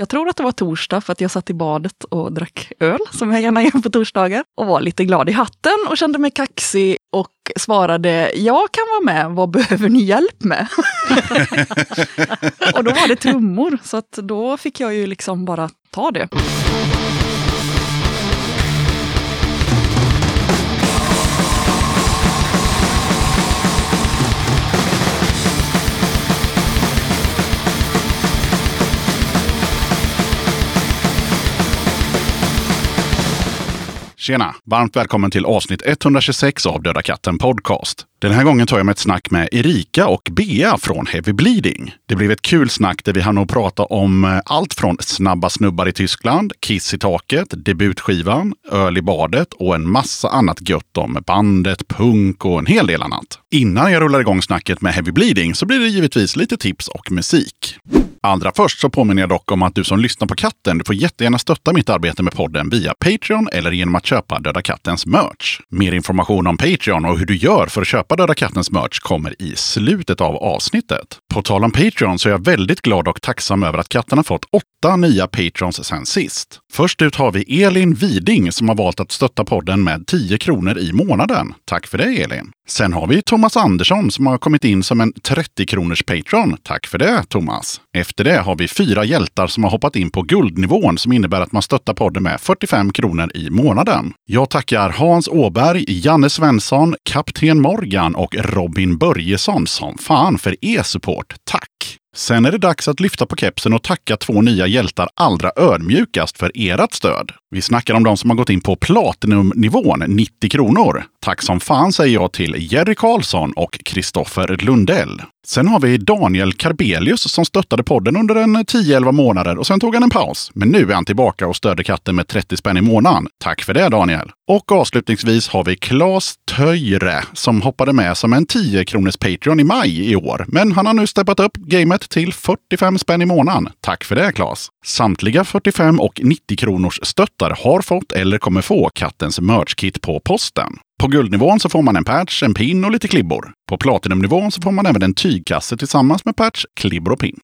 Jag tror att det var torsdag för att jag satt i badet och drack öl, som jag gärna gör på torsdagar. Och var lite glad i hatten och kände mig kaxig och svarade, jag kan vara med, vad behöver ni hjälp med? och då var det trummor, så att då fick jag ju liksom bara ta det. Tjena! Varmt välkommen till avsnitt 126 av Döda katten Podcast. Den här gången tar jag med ett snack med Erika och Bea från Heavy Bleeding. Det blev ett kul snack där vi hann att prata om eh, allt från snabba snubbar i Tyskland, Kiss i taket, debutskivan, öl i badet och en massa annat gött om bandet, punk och en hel del annat. Innan jag rullar igång snacket med Heavy Bleeding så blir det givetvis lite tips och musik. Allra först så påminner jag dock om att du som lyssnar på katten, du får jättegärna stötta mitt arbete med podden via Patreon eller genom att köpa Döda Kattens merch. Mer information om Patreon och hur du gör för att köpa Döda Kattens merch kommer i slutet av avsnittet. På tal om Patreon så är jag väldigt glad och tacksam över att katten har fått åtta nya Patrons sen sist. Först ut har vi Elin Widing som har valt att stötta podden med 10 kronor i månaden. Tack för det Elin! Sen har vi Thomas Andersson som har kommit in som en 30 kronors Patreon. Tack för det Thomas! Efter det har vi fyra hjältar som har hoppat in på guldnivån som innebär att man stöttar podden med 45 kronor i månaden. Jag tackar Hans Åberg, Janne Svensson, Kapten Morgan och Robin Börjesson som fan för e-support. Tack! Sen är det dags att lyfta på kepsen och tacka två nya hjältar allra ödmjukast för ert stöd. Vi snackar om de som har gått in på Platinumnivån, 90 kronor. Tack som fan säger jag till Jerry Karlsson och Kristoffer Lundell. Sen har vi Daniel Karbelius som stöttade podden under en 10-11 månader och sen tog han en paus. Men nu är han tillbaka och stöder katten med 30 spänn i månaden. Tack för det Daniel! Och avslutningsvis har vi Claes Töjre som hoppade med som en 10 kronors Patreon i maj i år. Men han har nu steppat upp gamet till 45 spänn i månaden. Tack för det Claes! Samtliga 45 och 90 kronors stöttar har fått eller kommer få kattens merch-kit på posten. På guldnivån så får man en patch, en pin och lite klibbor. På platinumnivån så får man även en tygkasse tillsammans med patch, klibbor och pin.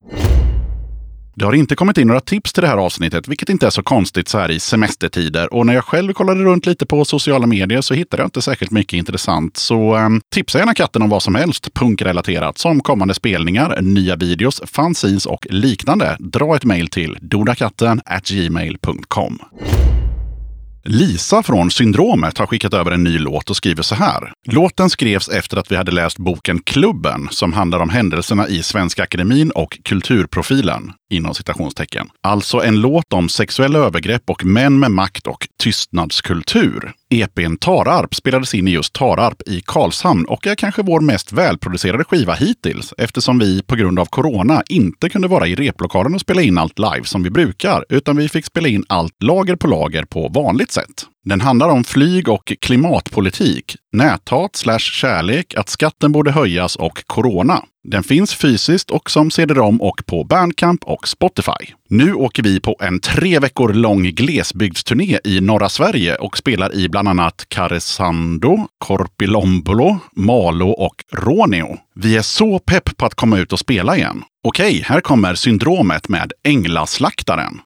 Det har inte kommit in några tips till det här avsnittet, vilket inte är så konstigt så här i semestertider. Och när jag själv kollade runt lite på sociala medier så hittade jag inte särskilt mycket intressant. Så eh, tipsa gärna katten om vad som helst punkrelaterat, som kommande spelningar, nya videos, fanzines och liknande. Dra ett mejl till dodakatten gmail.com. Lisa från Syndromet har skickat över en ny låt och skriver så här. Låten skrevs efter att vi hade läst boken Klubben som handlar om händelserna i Svenska Akademin och kulturprofilen inom citationstecken. Alltså en låt om sexuella övergrepp och män med makt och tystnadskultur. EPn Tararp spelades in i just Tararp i Karlshamn och är kanske vår mest välproducerade skiva hittills eftersom vi på grund av corona inte kunde vara i replokalen och spela in allt live som vi brukar, utan vi fick spela in allt lager på lager på vanligt sätt. Den handlar om flyg och klimatpolitik, näthat slash kärlek, att skatten borde höjas och corona. Den finns fysiskt och som cd-rom och på Bandcamp och Spotify. Nu åker vi på en tre veckor lång glesbygdsturné i norra Sverige och spelar i bland annat Karesando, Korpilombolo, Malå och Råneå. Vi är så pepp på att komma ut och spela igen. Okej, här kommer Syndromet med Änglaslaktaren.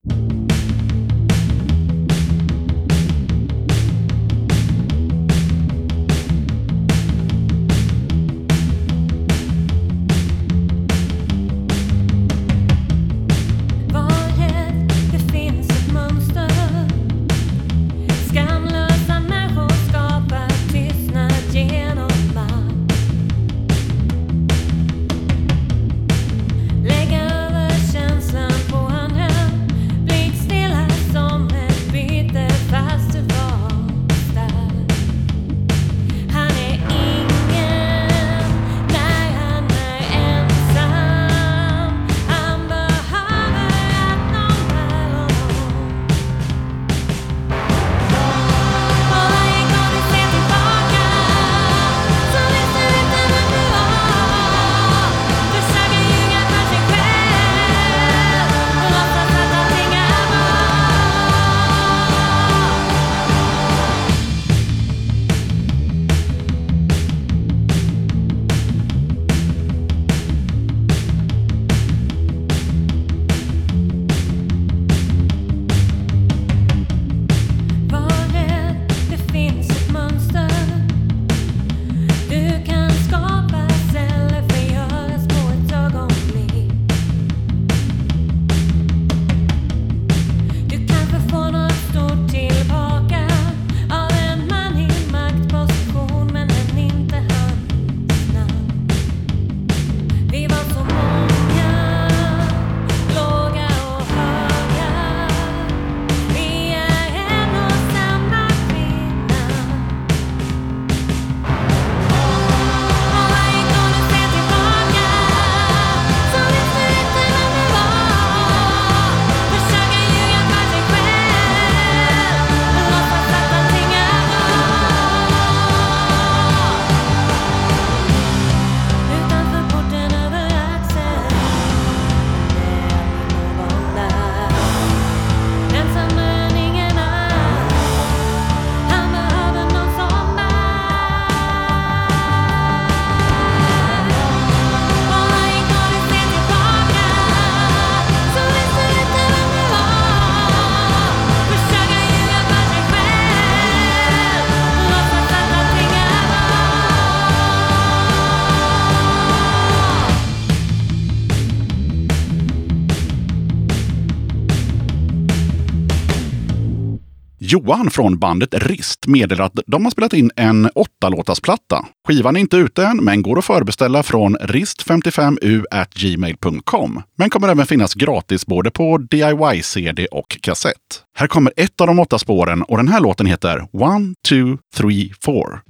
Johan från bandet Rist meddelar att de har spelat in en åttalåtarsplatta. Skivan är inte ute än, men går att förbeställa från rist55u.gmail.com. Men kommer även finnas gratis både på DIY-CD och kassett. Här kommer ett av de åtta spåren och den här låten heter One, two, three, four.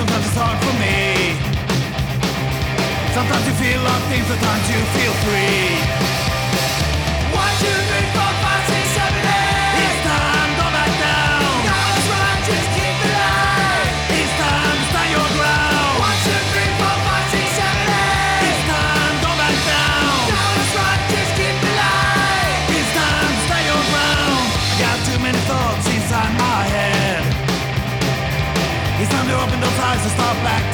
Sometimes it's hard for me. Sometimes you feel locked in, sometimes you feel free. as I start back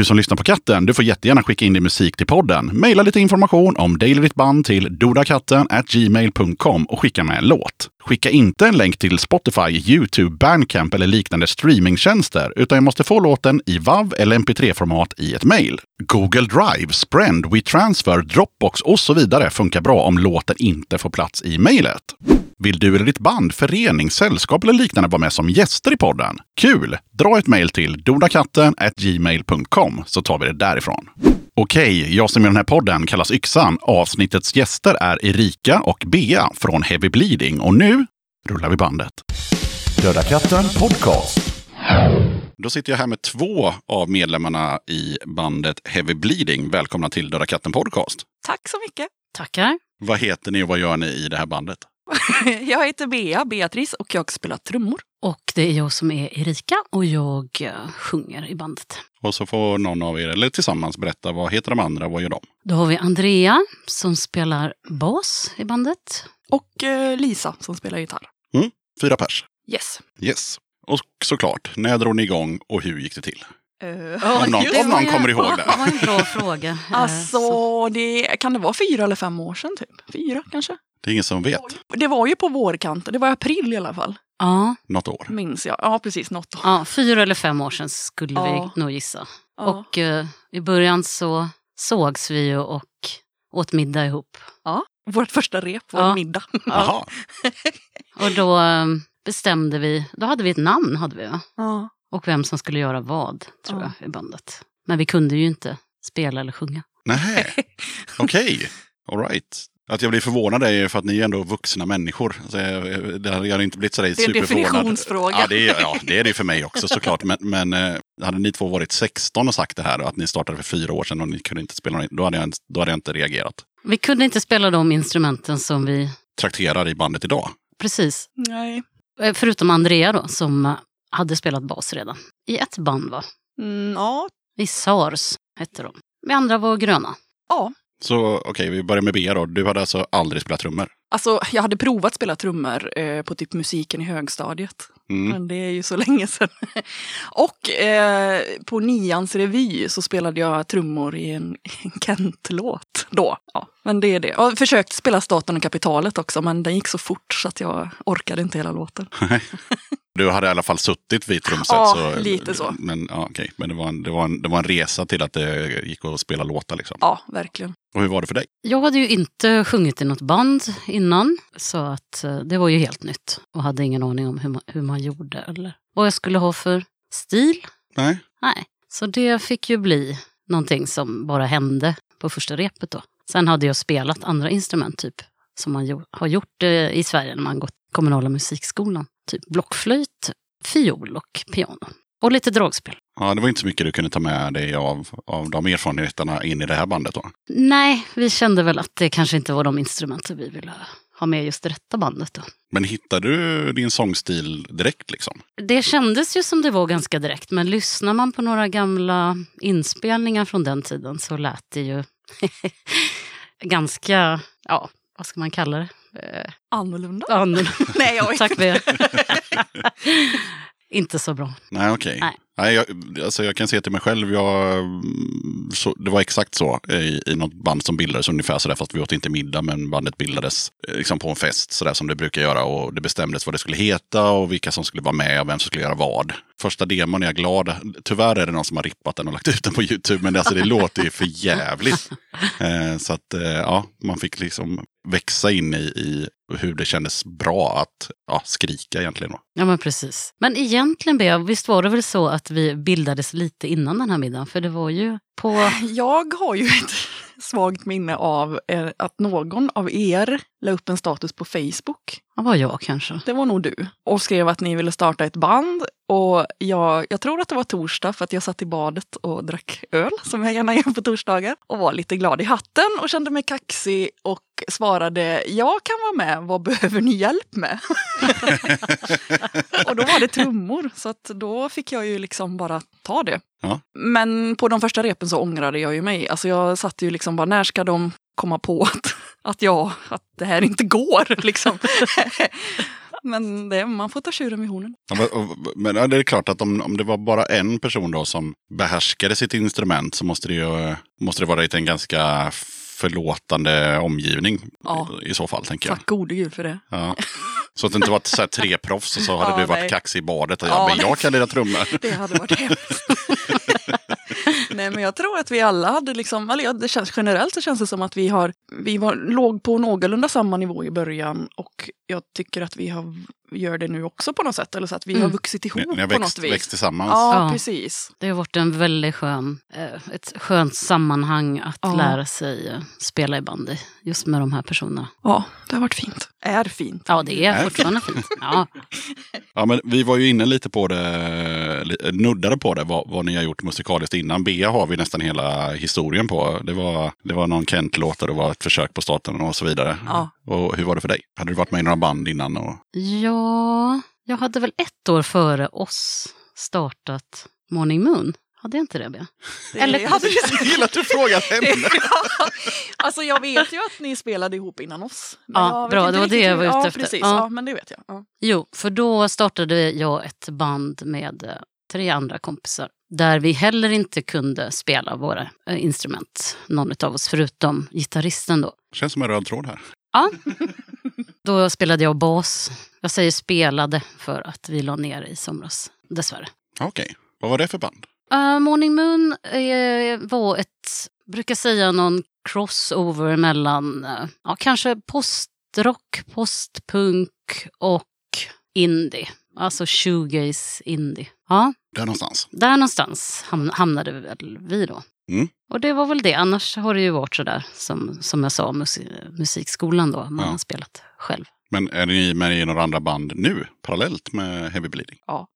Du som lyssnar på katten, du får jättegärna skicka in din musik till podden. Maila lite information om dig eller ditt band till dodakatten gmail.com och skicka med en låt. Skicka inte en länk till Spotify, YouTube, Bandcamp eller liknande streamingtjänster, utan jag måste få låten i WAV eller MP3-format i ett mejl. Google Drive, Sprend, WeTransfer, Dropbox och så vidare funkar bra om låten inte får plats i mejlet. Vill du eller ditt band, förening, sällskap eller liknande vara med som gäster i podden? Kul! Dra ett mejl till donakatten gmail.com så tar vi det därifrån. Okej, jag som gör den här podden kallas Yxan. Avsnittets gäster är Erika och Bea från Heavy Bleeding och nu rullar vi bandet. Döda katten podcast. Då sitter jag här med två av medlemmarna i bandet Heavy Bleeding. Välkomna till Döda katten podcast. Tack så mycket. Tackar. Vad heter ni och vad gör ni i det här bandet? Jag heter Bea, Beatrice, och jag spelar trummor. Och det är jag som är Erika och jag eh, sjunger i bandet. Och så får någon av er, eller tillsammans, berätta vad heter de andra och vad gör de? Då har vi Andrea som spelar bas i bandet. Och eh, Lisa som spelar gitarr. Fyra pers. Yes. Yes. Och såklart, när drog ni igång och hur gick det till? Eh, Om någon- om någon det. kommer ihåg det. Det var en bra fråga. Alltså, så- det, kan det vara fyra eller fem år sedan? Typ? Fyra kanske? Det är ingen som vet. Det var ju på vårkanten, det var i april i alla fall. Ja, Något år. Minns jag. Ja, precis. Något år. ja, fyra eller fem år sedan skulle Ja. vi nog gissa. Ja. Och eh, i början så sågs vi ju och åt middag ihop. ja. Vårt första rep, vår Ja. middag. Jaha. Och då eh, bestämde vi, då hade vi ett namn hade vi va? Ja. Och vem som skulle göra vad, tror Ja. jag, i bandet. Men vi kunde ju inte spela eller sjunga. Nej. Okej. All right. Att jag blir förvånad är ju för att ni är ändå vuxna människor. Alltså, jag, det hade inte blivit sådär Det är en superförvånad. definitionsfråga. Ja det, är, ja, det är det för mig också såklart. Men, men eh, hade ni två varit 16 och sagt det här och att ni startade för fyra år sedan och ni kunde inte spela, då hade jag, då hade jag inte reagerat. Vi kunde inte spela de instrumenten som vi... Trakterar i bandet idag. Precis. Nej. Eh, Förutom Andrea då, som eh, hade spelat bas redan. I ett band va? Mm, ja. I SARS hette de. Vi andra var gröna. ja. Så okej, vi börjar med Bea då. Du hade alltså aldrig spelat trummor? Alltså, jag hade provat spela trummor eh, på typ musiken i högstadiet. Mm. Men det är ju så länge sedan. Och eh, på nians revy så spelade jag trummor i en, en Kent-låt då. Ja, men det är det. Jag har försökt spela Staten och kapitalet också, men den gick så fort så att jag orkade inte hela låten. Du hade i alla fall suttit vid trumset. Ja, så, lite så. Men, ja, okej. men det, var en, det, var en, det var en resa till att det gick att spela låtar. Liksom. Ja, verkligen. Och hur var det för dig? Jag hade ju inte sjungit i något band innan, så att eh, det var ju helt nytt. Och hade ingen aning om hur man, hur man gjorde eller vad jag skulle ha för stil. Nej? Nej, så det fick ju bli någonting som bara hände på första repet då. Sen hade jag spelat andra instrument typ, som man har gjort eh, i Sverige när man gått kommunala musikskolan. Typ blockflöjt, fiol och piano. Och lite dragspel. Ja, det var inte så mycket du kunde ta med dig av, av de erfarenheterna in i det här bandet då? Nej, vi kände väl att det kanske inte var de instrumenten vi ville ha med just det rätta bandet då. Men hittade du din sångstil direkt liksom? Det kändes ju som det var ganska direkt, men lyssnar man på några gamla inspelningar från den tiden så lät det ju ganska, ja, vad ska man kalla det? Eh, Annorlunda. annorlunda. Nej, jag vet Tack Bea. Inte så bra. Nej, okej. Nej. Nej, jag, alltså jag kan se till mig själv. Jag, så, det var exakt så i, i något band som bildades ungefär sådär. Fast vi åt inte middag, men bandet bildades eh, liksom på en fest sådär som det brukar göra. Och det bestämdes vad det skulle heta och vilka som skulle vara med och vem som skulle göra vad. Första demon är jag glad. Tyvärr är det någon som har rippat den och lagt ut den på YouTube. Men det, alltså, det låter ju för jävligt. Eh, så att eh, ja, man fick liksom växa in i, i hur det kändes bra att ja, skrika egentligen. Ja men precis. Men egentligen Bea, visst var det väl så att vi bildades lite innan den här middagen? För det var ju på... Jag har ju ett svagt minne av eh, att någon av er la upp en status på Facebook. Vad var jag kanske? Det var nog du. Och skrev att ni ville starta ett band. Och jag, jag tror att det var torsdag för att jag satt i badet och drack öl, som jag gärna gör på torsdagar. Och var lite glad i hatten och kände mig kaxig och svarade jag kan vara med, vad behöver ni hjälp med? och då var det trummor, så att då fick jag ju liksom bara ta det. Ja. Men på de första repen så ångrade jag ju mig. Alltså jag satt ju liksom bara, när ska de komma på att, att, jag, att det här inte går? Liksom. Men det, man får ta tjuren vid hornen. Men- det är klart att om, om det var bara en person då som behärskade sitt instrument så måste det ju måste det vara en ganska förlåtande omgivning Ja. i så fall, tänker jag. Tack gode gud för det. Ja. Så att det inte var så tre proffs och så hade Ja, du varit nej. kaxig i badet och Ja, jag, men jag kan lira trummor. Det hade varit hemskt. Nej men jag tror att vi alla hade liksom, eller ja, det känns, generellt så känns det som att vi har, vi var, låg på någorlunda samma nivå i början och jag tycker att vi har, gör det nu också på något sätt. Eller så att vi har Mm. vuxit ihop Ni, ni har på växt, något vis. växt tillsammans. Ja, Ja. precis. Det har varit en väldigt skön, eh, ett skönt sammanhang att Ja. lära sig eh, spela i bandy. Just med de här personerna. Ja, det har varit fint. Är fint. Ja, det är Är fortfarande fint. Ja. Ja, men vi var ju inne lite på det, li- nuddade på det, vad, vad ni har gjort musikaliskt innan. Bea har vi nästan hela historien på. Det var, det var någon Kent-låt och det var ett försök på staten och så vidare. Ja. Och hur var det för dig? Hade du varit med i några band innan? Och... ja, jag hade väl ett år före oss startat Morning Moon. Hade jag inte det, Bea? Eller- jag hade Jag gillar att du frågar henne. alltså jag vet ju att ni spelade ihop innan oss. Men Ja, bra, det var det jag var ute ja, efter. Precis, Ja. ja. men det vet jag. Ja. Jo, för då startade jag ett band med eh, tre andra kompisar. Där vi heller inte kunde spela våra eh, instrument, någon av oss, förutom gitarristen då. Känns som en röd tråd här. Ja. Då spelade jag bas. Jag säger spelade för att vi la ner i somras, dessvärre. Okej, vad var det för band? Uh, Morning Moon eh, var ett, brukar säga någon crossover mellan eh, ja, kanske postrock, postpunk och indie. Alltså shoegaze indie. Ja, Där någonstans. där någonstans ham- hamnade vi väl vi då. Mm. Och det var väl det. Annars har det ju varit sådär som, som jag sa, musik, musikskolan då. Man Ja. har spelat själv. Men är ni med i några andra band nu, parallellt med Heavy Bleeding? Ja.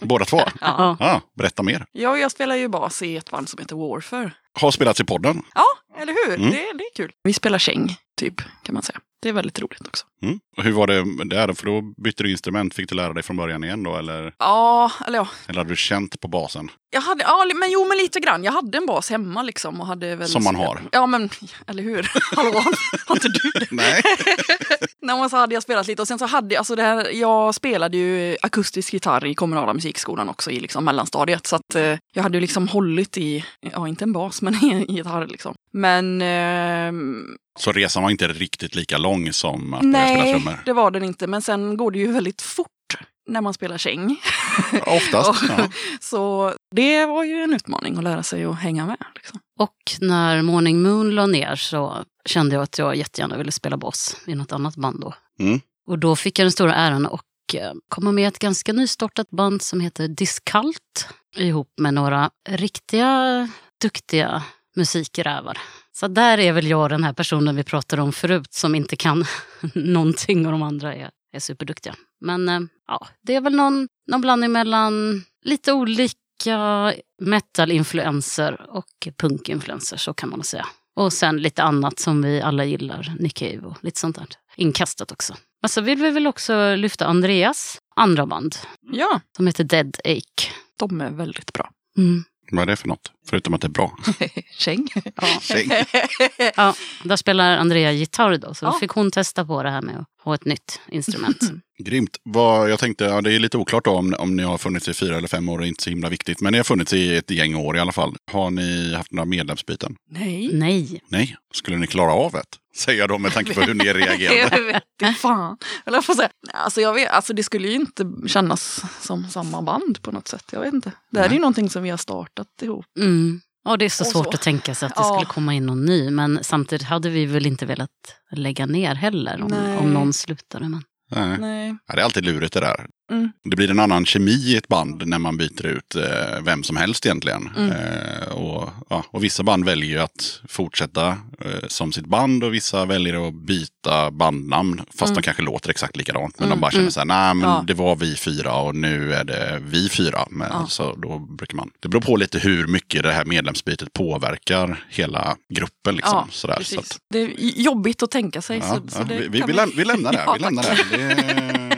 Båda två? Ja. Ja, berätta mer. Ja, jag spelar ju bas i ett band som heter Warfare. Har spelats i podden. Ja, eller hur? Mm. Det, det är kul. Vi spelar käng, typ, kan man säga. Det är väldigt roligt också. Mm. Och hur var det där då? För då bytte du instrument. Fick du lära dig från början igen då? Eller, Ja, eller ja. eller hade du känt på basen? Jag hade, ja, men jo, men lite grann. Jag hade en bas hemma liksom. Och hade väl Som man har. Ja, men eller hur? Hallå, har inte du det? Nej. Nej, men så hade jag spelat lite och sen så hade jag, alltså det här, jag spelade ju akustisk gitarr i kommunala musikskolan också i liksom mellanstadiet. Så att eh, jag hade ju liksom hållit i, ja inte en bas, men i en gitarr liksom. Men ehm, Så resan var inte riktigt lika lång som att börja spela nej, trummor? det var den inte. Men sen går det ju väldigt fort när man spelar käng. Oftast. Ja. Så det var ju en utmaning att lära sig att hänga med. Liksom. Och när Morning Moon la ner så kände jag att jag jättegärna ville spela bas i något annat band då. Mm. Och då fick jag den stora äran att eh, komma med ett ganska nystartat band som heter Discult ihop med några riktiga duktiga musikrävar. Så där är väl jag den här personen vi pratade om förut som inte kan någonting och de andra är, är superduktiga. Men eh, ja, det är väl någon, någon blandning mellan lite olika metal-influenser och punk-influenser, så kan man säga. Och sen lite annat som vi alla gillar, Nick Cave och lite sånt där. Inkastat också. Men så vill vi väl också lyfta Andreas andra band Ja, som heter Dead Ache. de är väldigt bra. Mm. Vad är det för något? Förutom att det är bra. Käng. Käng. Ja, där spelar Andrea gitarr då, så då Ja. fick hon testa på det här med att ha ett nytt instrument. Grymt. Vad, jag tänkte, ja, det är lite oklart då om, om ni har funnits i fyra eller fem år, det är inte så himla viktigt. Men ni har funnits i ett gäng år i alla fall. Har ni haft några medlemsbyten? Nej. Nej. Nej. Skulle ni klara av ett? Säger jag då med tanke på hur ni reagerade. Jag vet fan. Eller jag säga. Alltså, jag vet, alltså det skulle ju inte kännas som samma band på något sätt. Jag vet inte. Det här är Nej. ju någonting som vi har startat ihop. Mm. Ja, det är så Och svårt så. att tänka sig att det Ja. skulle komma in någon ny. Men samtidigt hade vi väl inte velat lägga ner heller om, om någon slutade. Men... Nej. Nej. Ja, det är alltid lurigt det där. Mm. Det blir en annan kemi i ett band när man byter ut eh, vem som helst egentligen. Mm. Eh, och, ja, och vissa band väljer ju att fortsätta eh, som sitt band och vissa väljer att byta bandnamn. Fast de kanske låter exakt likadant. Men de Mm, bara känner mm. så här, nej men Ja. det var vi fyra och nu är det vi fyra. Men, Ja. så då brukar man, det beror på lite hur mycket det här medlemsbytet påverkar hela gruppen. Liksom, sådär. Så att, Det är jobbigt att tänka sig. så, så vi, vi, vi, läm, vi lämnar det. Vi lämnar det. det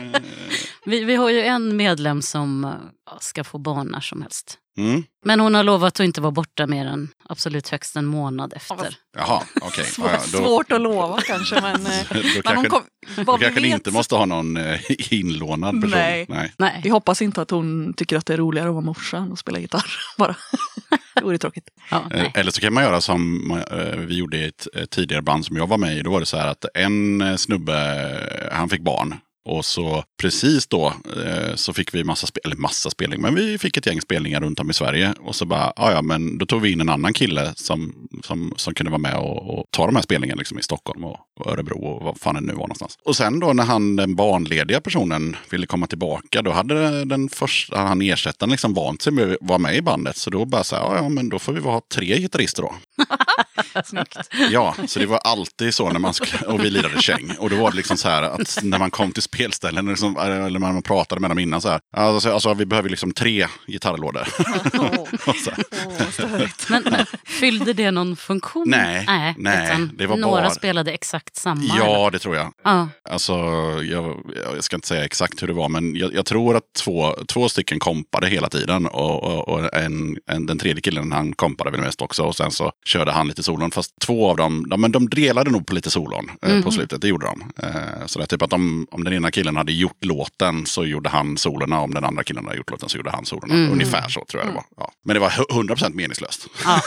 Vi, vi har ju en medlem som eh, ska få barn när som helst. mm. Men hon har lovat att inte vara borta mer än absolut högst en månad efter. Jaha, okej. Svår, Ja, då- Svårt att lova kanske. Men, eh, Då men hon kanske, kom, då kanske ni vet, inte måste ha någon eh, inlånad person. Nej. Nej. Nej. Vi hoppas inte att hon tycker att det är roligare att vara morsa än att spela gitarr. Bara. Det vore tråkigt. Ja. Eller så kan man göra som vi gjorde i ett tidigare band som jag var med i. Då var det så här att en snubbe, han fick barn. Och så precis då eh, så fick vi massa, spel, eller massa spelning, men vi fick ett gäng spelningar runt om i Sverige. Och så bara, ja ja, men då tog vi in en annan kille som, som, som kunde vara med och, och ta de här spelningarna liksom i Stockholm och, och Örebro och vad fan det nu var någonstans. Och sen då när han, den barnlediga personen ville komma tillbaka, då hade den första, han ersättaren liksom vant sig med att vara med i bandet. Så då bara så här, ja, ja men då får vi vara tre gitarrister då. Snyggt. Ja, så det var alltid så när man sk- och vi lirade käng. Och då var det liksom så här att när man kom till spelställen liksom, eller när man pratade med dem innan så här. Alltså, alltså vi behöver liksom tre gitarrlådor. Åh, störigt. Men, men fyllde det någon funktion? Nej, nej, utan det var några bara- spelade exakt samma? eller? ja, det tror jag. ja. Alltså, jag, jag ska inte säga exakt hur det var, men jag, jag tror att två, två stycken kompade hela tiden. Och, och, och en, en, den tredje killen, han kompade väl mest också. Och sen så körde han lite solon. Fast två av dem, de, men de delade nog på lite solon eh, på slutet. Det gjorde de. Eh, så det är typ att om, om den ena killen hade gjort låten så gjorde han solorna. Om den andra killen hade gjort låten så gjorde han solorna. Ungefär så tror jag det var. Ja. Men det var hu- 100% meningslöst. Ja.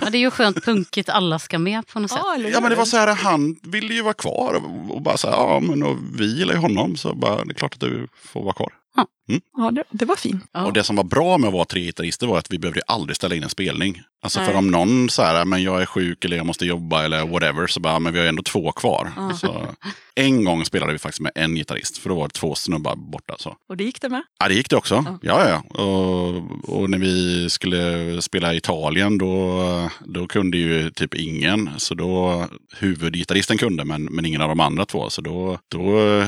ja, det är ju skönt punkigt, alla ska med på något sätt. Ja men det var så här, han ville ju vara kvar och, och bara så här, ja men och vi gillar ju honom så bara, det är klart att du får vara kvar. Ja. Ja, det, det var fint. Ja. Och det som var bra med att vara tre gitarrister var att vi behövde aldrig ställa in en spelning. Alltså Nej. för om någon så här, men jag är sjuk eller jag måste jobba eller whatever, så bara, men vi har ändå två kvar. Så, en gång spelade vi faktiskt med en gitarrist, för då var det två snubbar borta. Så. Och det gick det med. Ja, det gick det också. Ja, ja. Och, och när vi skulle spela i Italien då, då kunde ju typ ingen. Så då, huvudgitarristen kunde, men, men ingen av de andra två. Så då, då eh,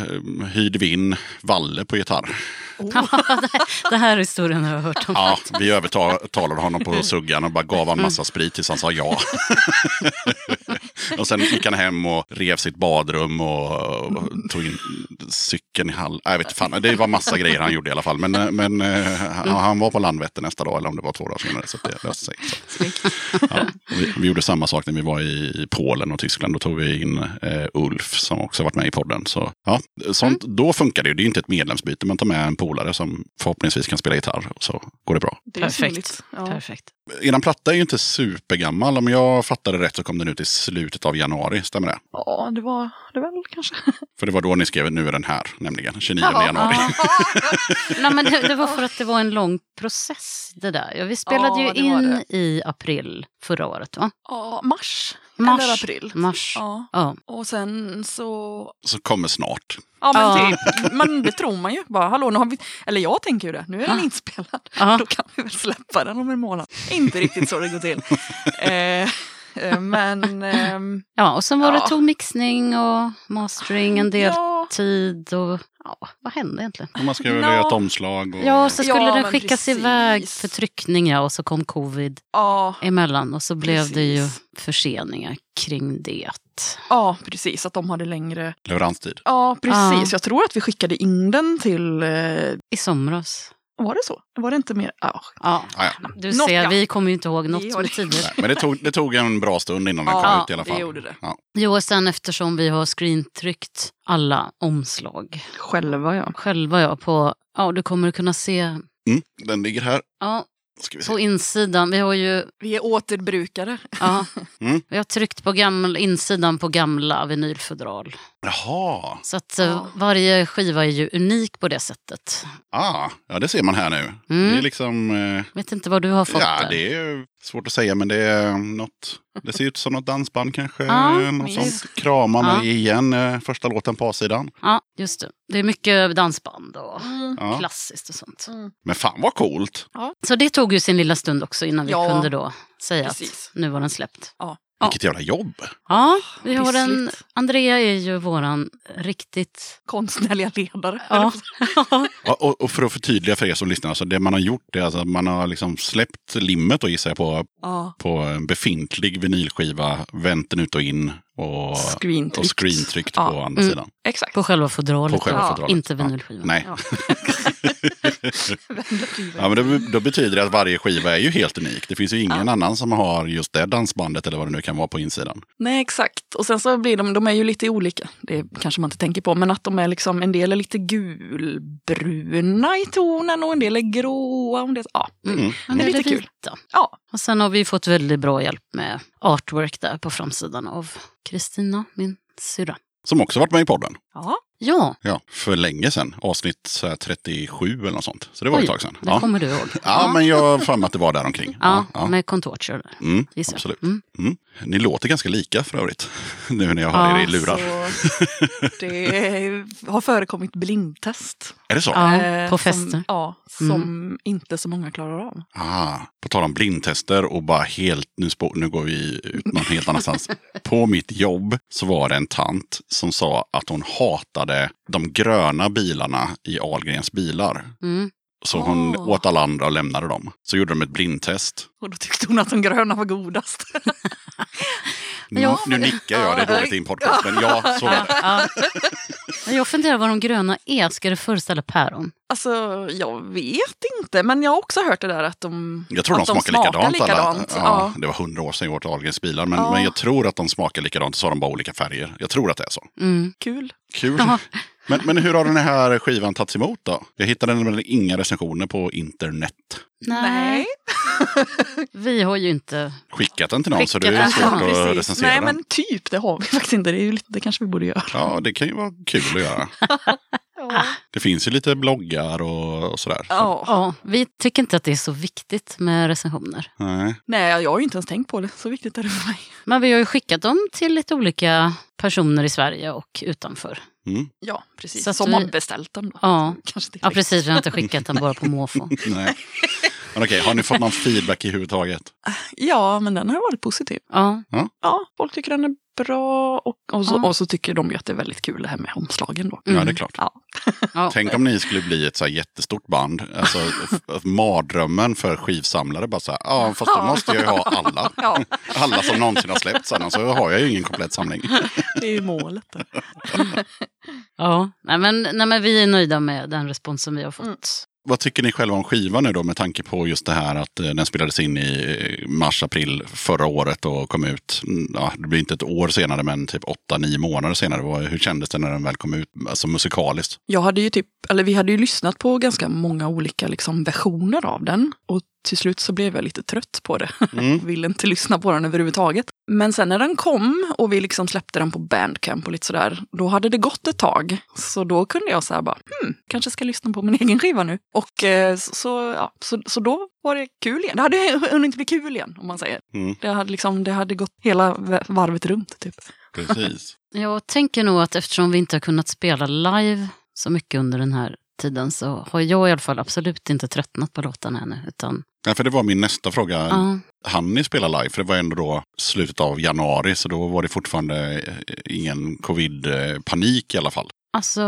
hyrde vi in Valle på gitarr. Det här historien har jag hört om. Ja, vi övertalade honom på suggan och bara gav honom massa sprit tills han sa ja. och sen gick han hem och rev sitt badrum och, tog in cykeln i hall. Jag vet fan, det var massa grejer han gjorde i alla fall. Men, eh, men eh, han, han var på Landvetter nästa dag, eller om det var två dagar senare. Så det löste sig. Ja, vi, vi gjorde samma sak när vi var i Polen och Tyskland. Då tog vi in eh, Ulf som också varit med i podden. Så, ja, sånt, Då funkar det ju. Det är inte ett medlemsbyte. Man tar med en polare som förhoppningsvis kan spela gitarr. Och så går det bra. Det Perfekt. Ja. Perfekt. Eran platta är ju inte supergammal. Om jag fattade rätt så kom den ut i slutet av januari. Stämmer det? ja, det var det väl kanske. För det var då ni skrev nu är den här, nämligen 29 Ja. januari. Nej, men det, det var för att det var en lång process det där. Ja, vi spelade Ja, ju in i april förra året va? Ja, mars. Mars. Eller april. Mars. Ja. Ja. Och sen så... Så kommer snart. Ja, men Ja. typ. Men det tror man ju. Bara, hallå, nu har vi... Eller jag tänker ju det. Nu är den Ja. inspelad. Ja. Då kan vi väl släppa den om en månad. Inte riktigt så det går till. Eh, men... ehm, ja, och sen var det Ja. tog mixning och mastering en del ja, tid och ja, vad hände egentligen? Och man väl Nå. göra ett omslag. Och... Ja, så skulle Ja, den skickas precis. iväg för tryckning ja, och så kom covid ja, emellan och så blev det ju Precis. förseningar kring det. ja, precis. Att de hade längre... Leveranstid. Ja, precis. Ja. Jag tror att vi skickade in den till... Eh, I somras. Var det så? Var det inte mer? Ja, Ja, Ah, ja. du Något, ser, ja. vi kommer ju inte ihåg något det. tidigare. Nej, men det tog, det tog en bra stund innan den Ja, kom ut i alla det fall. gjorde det. Ja. Jo, och sen eftersom vi har screentryckt alla omslag själva ja. själva, ja, på, ja, du kommer kunna se, Mm, den ligger här. ja, Ska vi se. på insidan, vi har ju, Vi är återbrukare. ja, Mm. vi har tryckt på gamla, insidan på gamla vinylfodral. Jaha, Så att eh, Ja. varje skiva är ju unik på det sättet. ah, ja, det ser man här nu. Mm. Det är liksom... Eh, Vet inte vad du har fått ja, där. det är svårt att säga, men det är något... Det ser ut som något dansband kanske. Ja, något sånt. Krama mig Ja. igen, eh, första låten på A-sidan. Ja, just det. Det är mycket dansband och Ja. klassiskt och sånt. Men fan vad coolt! Så det tog ju sin lilla stund också innan vi Ja, kunde då säga precis. att nu var den släppt. Ja. Ja. Vilket jävla jobb! Ja, vi har en. Andrea är ju våran riktigt... Konstnärliga ledare. Ja. Ja, och, och för att förtydliga för er som lyssnar, alltså det man har gjort är alltså att man har liksom släppt limmet då gissar jag på, ja. på en befintlig vinylskiva, vänt den ut och in och, Screentryckt. och screentryckt Ja. på andra Mm. sidan. Exakt. På själva fodralet. På själva ja, fodralet. Inte Ja. vinylskivan. Nej. Ja. Ja, men då, då betyder det att varje skiva är ju helt unik. Det finns ju ingen annan som har just det dansbandet eller vad det nu kan vara på insidan. Nej, exakt. Och sen så blir de, de är ju lite olika. Det kanske man inte tänker på, men att de är liksom, en del är lite gulbruna i tonen och en del är gråa. Och en del, ja, Mm. Men Det är det lite kul. ja, Och sen har vi fått väldigt bra hjälp med artwork där på framsidan av Kristina, min syrra. Som också varit med i podden. ja. Ja, Ja, för länge sedan. Avsnitt så här 37 eller något sånt. Så det var Oj, ett tag sedan. det Ja. kommer du ihåg. ja, men jag har för mig att det var där omkring. Ja, ja. med contorture Mm, gissar absolut. Mm. Mm. Ni låter ganska lika för övrigt. Nu när jag har Ja, er i lurar. Så det har förekommit blindtest. Är det så? Ja, eh, på Som, fester. ja, som inte så många klarar av. Ah, på tal om blindtester och bara helt, nu, spå, nu går vi ut någon helt annanstans. på mitt jobb så var det en tant som sa att hon hatade de gröna bilarna i Ahlgrens bilar. Mm. Så hon Åh. åt alla andra och lämnade dem. Så gjorde de ett blindtest. Och då tyckte hon att de gröna var godast. Nu, Ja, nu nickar jag, det är dåligt i en podcast, men ja, så var det. Ja. Jag funderar vad de gröna är. Ska det föreställa päron? Alltså, jag vet inte, men jag har också hört det där att de Jag tror de att smakar, likadant. alla. likadant. Ja, Ja. Det var hundra år sedan jag åt Ahlgrens bilar, men, Ja. men jag tror att de smakar likadant. Så har de bara olika färger. Jag tror att det är så. Mm. Kul. Kul. Ja. Men, men hur har den här skivan tagits emot då? Jag hittade nämligen inga recensioner på internet. Nej. Vi har ju inte... Skickat den till någon så det är svårt Ja, att Precis. recensera Nej, den. men typ, det har vi faktiskt inte. Det, är ju lite, det kanske vi borde göra. Ja, det kan ju vara kul att göra. Ja. Det finns ju lite bloggar och, och sådär. Så, Ja. Ja, vi tycker inte att det är så viktigt med recensioner. nej. Nej, jag har ju inte ens tänkt på det. Så viktigt är det för mig. Men vi har ju skickat dem till lite olika personer i Sverige och utanför. Mm. Ja, precis. Så Som har beställt den då. Ja. Kanske Ja, precis. Vi har inte skickat den bara på måfå. nej. Men okej, har ni fått någon feedback i huvudtaget? Ja, men den har varit positiv. Ja, Ja, folk tycker den är bra och, och, så, Ja. och så tycker de ju att det är väldigt kul det här med omslagen då. Ja, det är klart. Ja. Tänk om ni skulle bli ett så här jättestort band. Alltså, mardrömmen för skivsamlare. Bara så här, ja, fast då måste jag ju ha alla. Alla som någonsin har släppts. Annars så har jag ju ingen komplett samling. det är ju målet. Ja. Nej, men, nej, men vi är nöjda med den responsen vi har fått. Mm. Vad tycker ni själva om skivan nu då med tanke på just det här att eh, den spelades in i eh, mars-april förra året och kom ut, mm, ja, det blir inte ett år senare men typ 8-9 månader senare. Hur kändes det när den väl kom ut, alltså musikaliskt? Jag hade ju typ, eller vi hade ju lyssnat på ganska många olika liksom, versioner av den. Och till slut så blev jag lite trött på det. Mm. Ville inte lyssna på den överhuvudtaget. Men sen när den kom och vi liksom släppte den på Bandcamp och lite sådär, då hade det gått ett tag. Så då kunde jag säga bara, hmm, kanske ska lyssna på min egen skiva nu. Och eh, så, så, ja, så, så då var det kul igen. Det hade hunnit bli kul igen, om man säger. Mm. Det hade, liksom, det hade gått hela varvet runt, typ. Precis. Jag tänker nog att eftersom vi inte har kunnat spela live så mycket under den här tiden så har jag i alla fall absolut inte tröttnat på låtarna ännu. Utan, Ja, för det var min nästa fråga. ja, Han ni spela live? För det var ändå då slutet av januari så då var det fortfarande eh, ingen covid-panik i alla fall. alltså,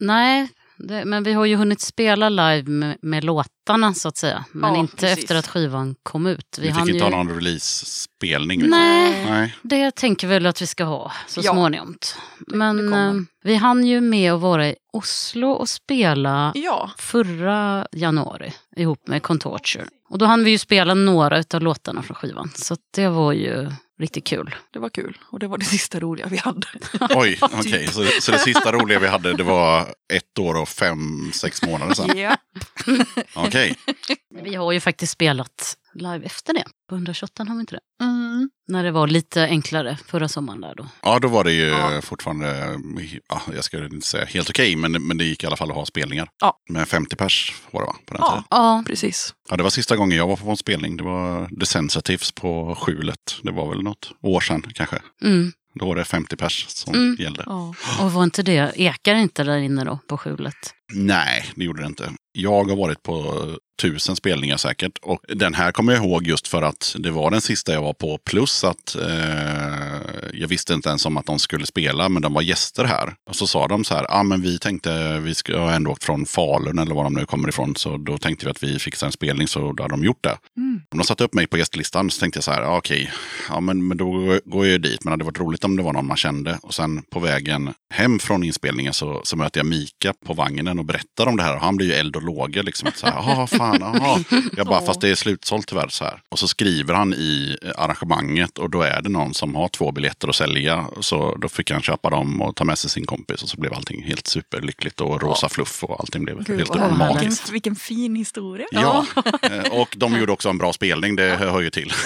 nej. Det, men vi har ju hunnit spela live med, med låtarna så att säga. Men Ja, inte precis. efter att skivan kom ut. Vi, hann fick inte ju... ha någon release-spelning. liksom. Nej, Nej. det tänker vi väl att vi ska ha så Ja. småningom. Men eh, vi hann ju med att vara i Oslo och spela Ja, förra januari ihop med Contorture. Och då hann vi ju spela några av låtarna från skivan. Så det var ju riktigt kul. det var kul. Och det var det sista roliga vi hade. Oj, okej. Så, så det sista roliga vi hade det var ett år och fem, sex månader sedan. Ja. Okej. Vi har ju faktiskt spelat live efter det. På 128 har vi inte det. Mm. När det var lite enklare förra sommaren där då. Ja, då var det ju Ja. fortfarande, ja, jag ska inte säga helt okej, men, men det gick i alla fall att ha spelningar. Ja. Med 50 pers var det va? På den Ja. tiden. Ja, Precis. Ja, det var sista gången jag var på en spelning. Det var The Sensitives på Skjulet. Det var väl något år sedan kanske. mm. Då var det 50 pers som Mm. gällde. Ja. och var inte det, ekar inte där inne då på skjulet? Nej, det gjorde det inte. Jag har varit på tusen spelningar säkert. Och den här kommer jag ihåg just för att det var den sista jag var på. Plus att eh, jag visste inte ens om att de skulle spela, men de var gäster här. Och så sa de så här, ah, men vi tänkte, vi har ändå åkt från Falun eller var de nu kommer ifrån. Så då tänkte vi att vi fixar en spelning, så då hade de gjort det. Mm. Om de satte upp mig på gästlistan så tänkte jag så här, ah, okej, ja men, men då går jag ju dit. Men det hade varit roligt om det var någon man kände. Och sen på vägen hem från inspelningen så, så möter jag Mika på vagnen och berättar om det här. Och han blir ju eld och lågor liksom. Så här, ah, fan, aha. Jag bara, fast det är slutsålt tyvärr. Så här. Och så skriver han i arrangemanget och då är det någon som har två biljetter att sälja. Så då fick han köpa dem och ta med sig sin kompis. Och så blev allting helt superlyckligt och rosa fluff och allting blev Gud, helt vilken, magiskt. vilken fin historia. Ja, eh, och de gjorde också en bra spelning, det hör ju till.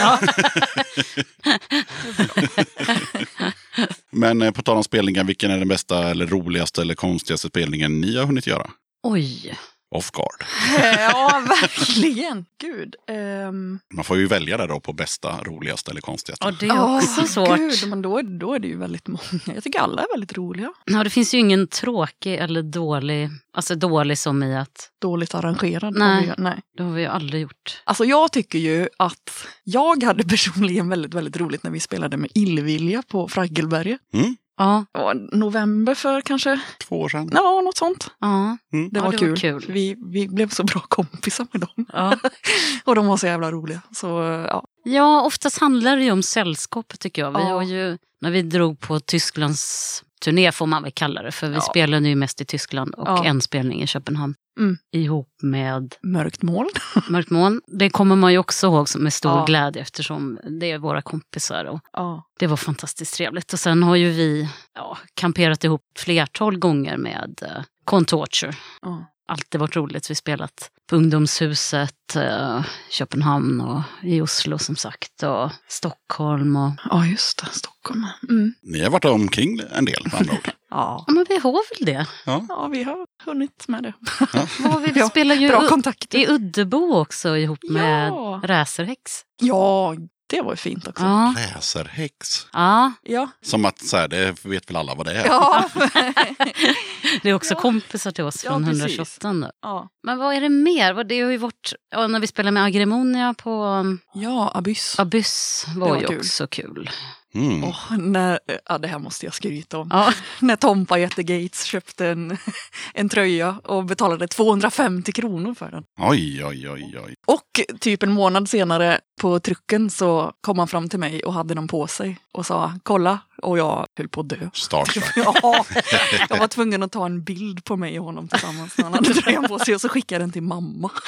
Men eh, på tal om spelningar, vilken är den bästa eller roligaste eller konstigaste spelningen ni har hunnit göra? Oj, Off guard. ja, verkligen. Gud. ehm, Man får ju välja där då på bästa, roligaste eller konstigaste. ja, det är också åh, svårt. Gud, men då, då är det ju väldigt många. Jag tycker alla är väldigt roliga. Ja, det finns ju ingen tråkig eller dålig, alltså dålig som i att Dåligt arrangerad. Nej. har vi- Nej. det har vi ju aldrig gjort. Alltså jag tycker ju att jag hade personligen väldigt, väldigt roligt när vi spelade med Illvilja på Fraggelberget. Mm, Ja, Det var november för kanske, två år sedan. ja något sånt. ja. Det, Ja, var, det var kul. kul. Vi, vi blev så bra kompisar med dem. ja. Och de var så jävla roliga. Så ja, Ja, oftast handlar det ju om sällskap tycker jag. Vi Ja. har ju, när vi drog på Tysklands turné får man väl kalla det, för vi Ja. spelade ju mest i Tyskland och Ja. en spelning i Köpenhamn. Mm. Ihop med mörkt moln. Mörkt moln. Det kommer man ju också ihåg med stor Ja. glädje eftersom det är våra kompisar. Och Ja. det var fantastiskt trevligt. Och sen har ju vi ja, kamperat ihop flertal gånger med uh, Contorture. Ja. Alltid varit roligt. Vi spelat på Ungdomshuset, eh, Köpenhamn och i Oslo som sagt. Och Stockholm och... Ja, just det. Stockholm. Mm. Ni har varit omkring en del med andra ord. Ja. Ja, men vi har väl det. ja, vi har hunnit med det. Vad har vi, Ja, spelar ju Bra kontakter. i Uddebo också ihop med Ja. Racerhäx. Ja, det var ju fint också. Ja. Läserhäx. ja, Ja. Som att så här, det vet väl alla vad det är. Ja. det är också Ja. kompisar till oss Ja, från precis. 128. Då. ja. Men vad är det mer? Vad- Det har ju varit, ja, när vi spelade med Agremonia på um, ja, Abyss. Abyss var, var ju kul. också kul. Mm. Åh, när, ja, det här måste jag skryta om. Ja. När Tompa Jätte Gates köpte en, en tröja och betalade 250 kronor för den. Oj, oj, oj, oj. Och typ en månad senare på trucken så kom han fram till mig och hade den på sig och sa kolla och jag höll på att dö. Starstruck. Ja, jag var tvungen att ta en bild på mig och honom tillsammans när han hade tröjan på sig och så skickade jag den till mamma.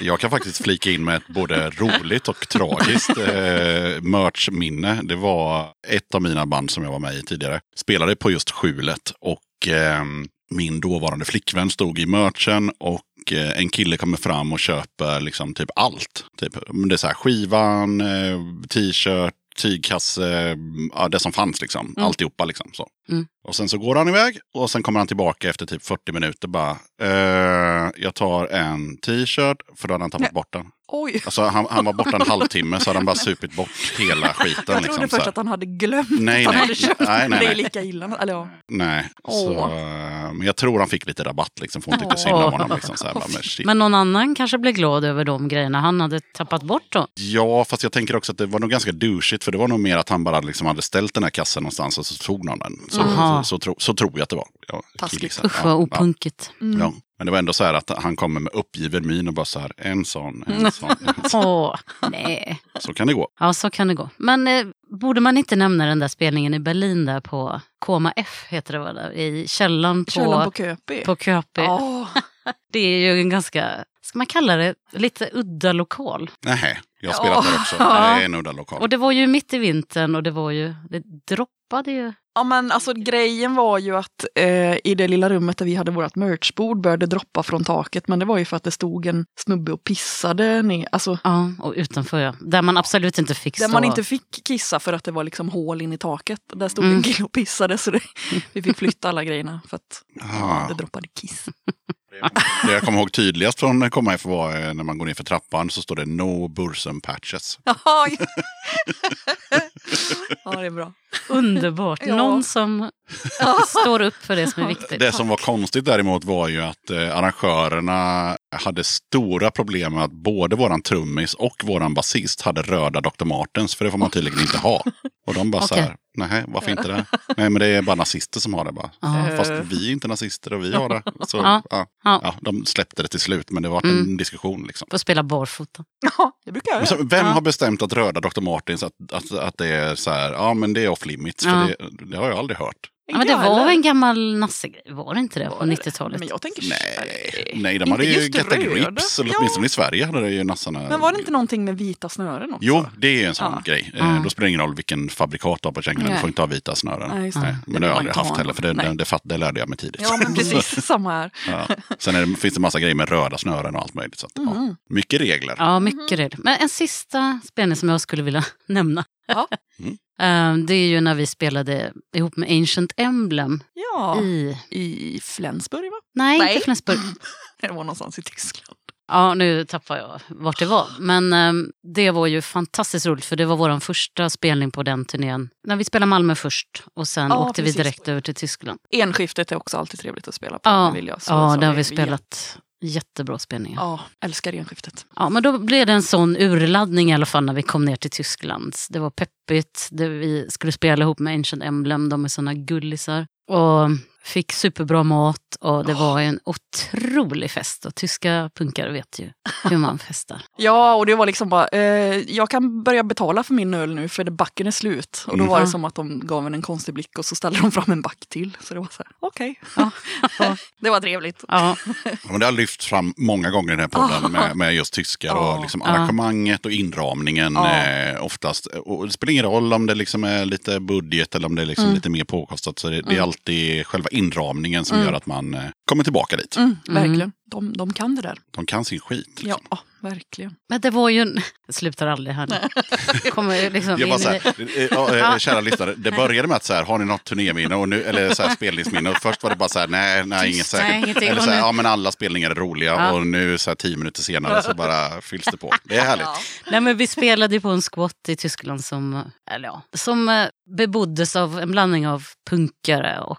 Jag kan faktiskt flika in med ett både roligt och tragiskt eh, merchminne. Det var ett av mina band som jag var med i tidigare. Spelade på just Skjulet och eh, min dåvarande flickvän stod i merchen och eh, en kille kommer fram och köper liksom typ allt. Typ, det är så här skivan, eh, t-shirt, tygkasse, ja, det som fanns liksom. Mm. Alltihopa liksom. Så. Mm. Och sen så går han iväg och sen kommer han tillbaka efter typ 40 minuter bara. Eh, jag tar en t-shirt för då hade han tappat Nej. bort den. Oj, Alltså han, han var borta en halvtimme så hade han bara supit bort hela skiten. jag trodde liksom, först att han hade glömt Nej, att han nej, hade köpt nej, nej, Det är nej. lika illa. Eller, ja. Nej, så, eh, men jag tror han fick lite rabatt liksom, för hon tyckte synd om honom. Liksom, så här, bara, men. Men någon annan kanske blev glad över de grejerna han hade tappat bort då. Ja, fast jag tänker också att det var nog ganska douchigt. För det var nog mer att han bara liksom hade ställt den här kassen någonstans och så tog någon den. Så, Aha. så, så, tro, så tror jag att det var. Ja, Taskigt. Usch vad opunkigt. ja, ja. Men det var ändå så här att han kommer med uppgiven min och bara så här, en sån, Mm. en sån. En sån. Åh, nej. Så kan det gå. Ja, så kan det gå. Men eh, borde man inte nämna den där spelningen i Berlin där på Koma F, heter det va? Där, I källaren på, Källan på på, Köpi. Köpi. Ja, Det är ju en ganska, ska man kalla det, lite udda lokal. Nej, jag spelat där också. Ja. Det är en udda lokal. Och det var ju mitt i vintern och det var ju, det droppade ju. Ja men alltså grejen var ju att eh, i det lilla rummet där vi hade vårt merchbord började droppa från taket. Men det var ju för att det stod en snubbe och pissade ner. Alltså Ja, och utanför ja. Där man absolut inte fick stå. där man inte fick kissa för att det var liksom hål in i taket. Där stod Mm. en kille och pissade så det, vi fick flytta alla grejerna för att Ah. det droppade kiss. Det jag kommer ihåg tydligast från Komma F var eh, när man går ner för trappan så står det No Bursum Patches. Ja, ja det är bra. Underbart. Ja. Någon som står upp för det som är viktigt. Det som var konstigt däremot var ju att eh, arrangörerna hade stora problem med att både våran trummis och våran basist hade röda Dr. Martens. För det får man tydligen inte ha. Och de bara så Okej. här, nej varför inte det? Nej men det är bara nazister som har det bara. Ja. Fast vi är inte nazister och vi har det. Så, Ja. ja. Ja. Ja, de släppte det till slut men det var en Mm. diskussion. Liksom. Får spela barfota. Ja, det brukar jag Men göra. så, vem har bestämt att röda Dr. Martens att, att, att det är så här, ja men det är off limits? För det, det har jag aldrig hört. Ja, men det var en gammal nassegrej, var det inte det? På Var det? 90-talet? Men jag tänker... Nej, nej de hade ju Get. Grips. Eller Ja. åtminstone i Sverige hade det ju nassarna. Men var det inte någonting med vita snören också? Jo, det är en sån Ja. grej. Ja. Eh, Då spelar det ingen roll vilken fabrikat du har på kängorna. Du får inte ha vita snören. Nej, just det. Nej, men det har jag aldrig haft ha heller. För det, det, det, det lärde jag mig tidigt. Ja, men precis. Samma här. Ja. Sen är det, finns det massa grejer med röda snören och allt möjligt. Så att, ja, Mm. mycket regler. Ja, mycket regler. Men en sista spelning som jag skulle vilja nämna. Ja. Mm. Eh, Det är ju när vi spelade ihop med Ancient Emblem Ja, i... i Flensburg va? Nej, Nej. inte Flensburg. Det var någonstans i Tyskland. Ja, nu tappar jag vart det var. Men eh, det var ju fantastiskt roligt för det var vår första spelning på den turnén. När vi spelade Malmö först och sen Ja, åkte precis. vi direkt över till Tyskland. Enskiftet är också alltid trevligt att spela på. Ja, det vill jag slå ja så där har det- vi spelat jättebra spelningar. Ja, älskar enskiftet. Ja, men då blev det en sån urladdning i alla fall när vi kom ner till Tyskland. Det var peppigt, det vi skulle spela ihop med Ancient Emblem, de är såna gullisar. Och fick superbra mat och det var en otrolig fest. Och tyska punkare vet ju hur man festar. Ja, och det var liksom bara, eh, jag kan börja betala för min öl nu för det backen är slut. Och då var det Mm. som att de gav en en konstig blick och så ställde de fram en back till. Så det var så här, okej. Ja. det var trevligt. Ja, Ja, men det har lyfts fram många gånger i den här podden med, med just tyskar och liksom Ja. arrangemanget och inramningen eh, oftast. Och det spelar ingen roll om det liksom är lite budget eller om det är liksom Mm. lite mer påkostat. Så det, det är alltid själva inramningen som Mm. gör att man eh, kommer tillbaka dit. Mm, Mm. verkligen. De, de kan det där. De kan sin skit. Liksom. Ja, verkligen. Men det var ju... en- Jag slutar aldrig här nu. Kommer liksom Jag bara så här, eh, ja, eh, kära lyssnare, det började med att så här, har ni något turnéminne? Och nu, eller så här, spelningsminne. Och först var det bara så här, nej, nej inget Tyst, säkert. eller så här, ja men alla spelningar är roliga. Ja. Och nu så här tio minuter senare så bara fylls det på. Det är härligt. Nej, men vi spelade ju på en squat i Tyskland som, eller ja, som beboddes av en blandning av punkare och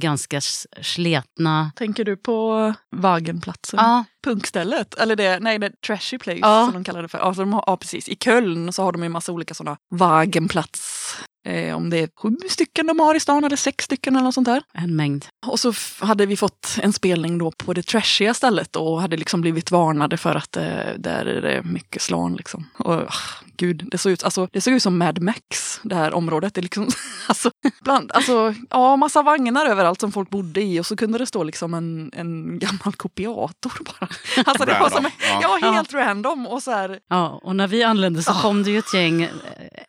ganska sletna... Tänker du på Wagenplatsen? Ja, Punkstället? Eller det, nej, det är Trashy Place Ja. som de kallar det för. Alltså de har, ja, precis. I Köln så har de ju massa olika sådana Wagenplats. Eh, om det är sju stycken de har i stan eller sex stycken eller något sånt där. en mängd. Och så hade vi fått en spelning då på det trashiga stället och hade liksom blivit varnade för att eh, där är det mycket slan liksom. Och ah, gud, det såg ut, alltså, det såg ut som Mad Max, det här området. Det är liksom, alltså, bland, alltså, ja, massa vagnar överallt som folk bodde i och så kunde det stå liksom en, en gammal kopiator bara. Alltså det var som, ja. ja, helt random och så här, Ja, och när vi anlände så kom det ju ett gäng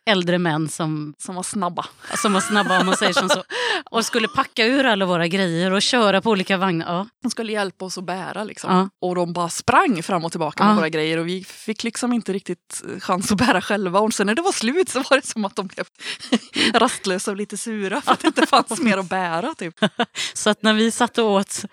äldre män som, som var snabba. som var snabba om man säger som så. Och skulle packa ur alla våra grejer och köra på olika vagnar. Ja, De skulle hjälpa oss att bära liksom. Ja. Och de bara sprang fram och tillbaka med Ja. våra grejer och vi fick liksom inte riktigt chans att bära själva. Och sen när det var slut så var det som att de blev rastlösa och lite sura för att det inte fanns mer att bära. Typ. Så att när vi satt och åt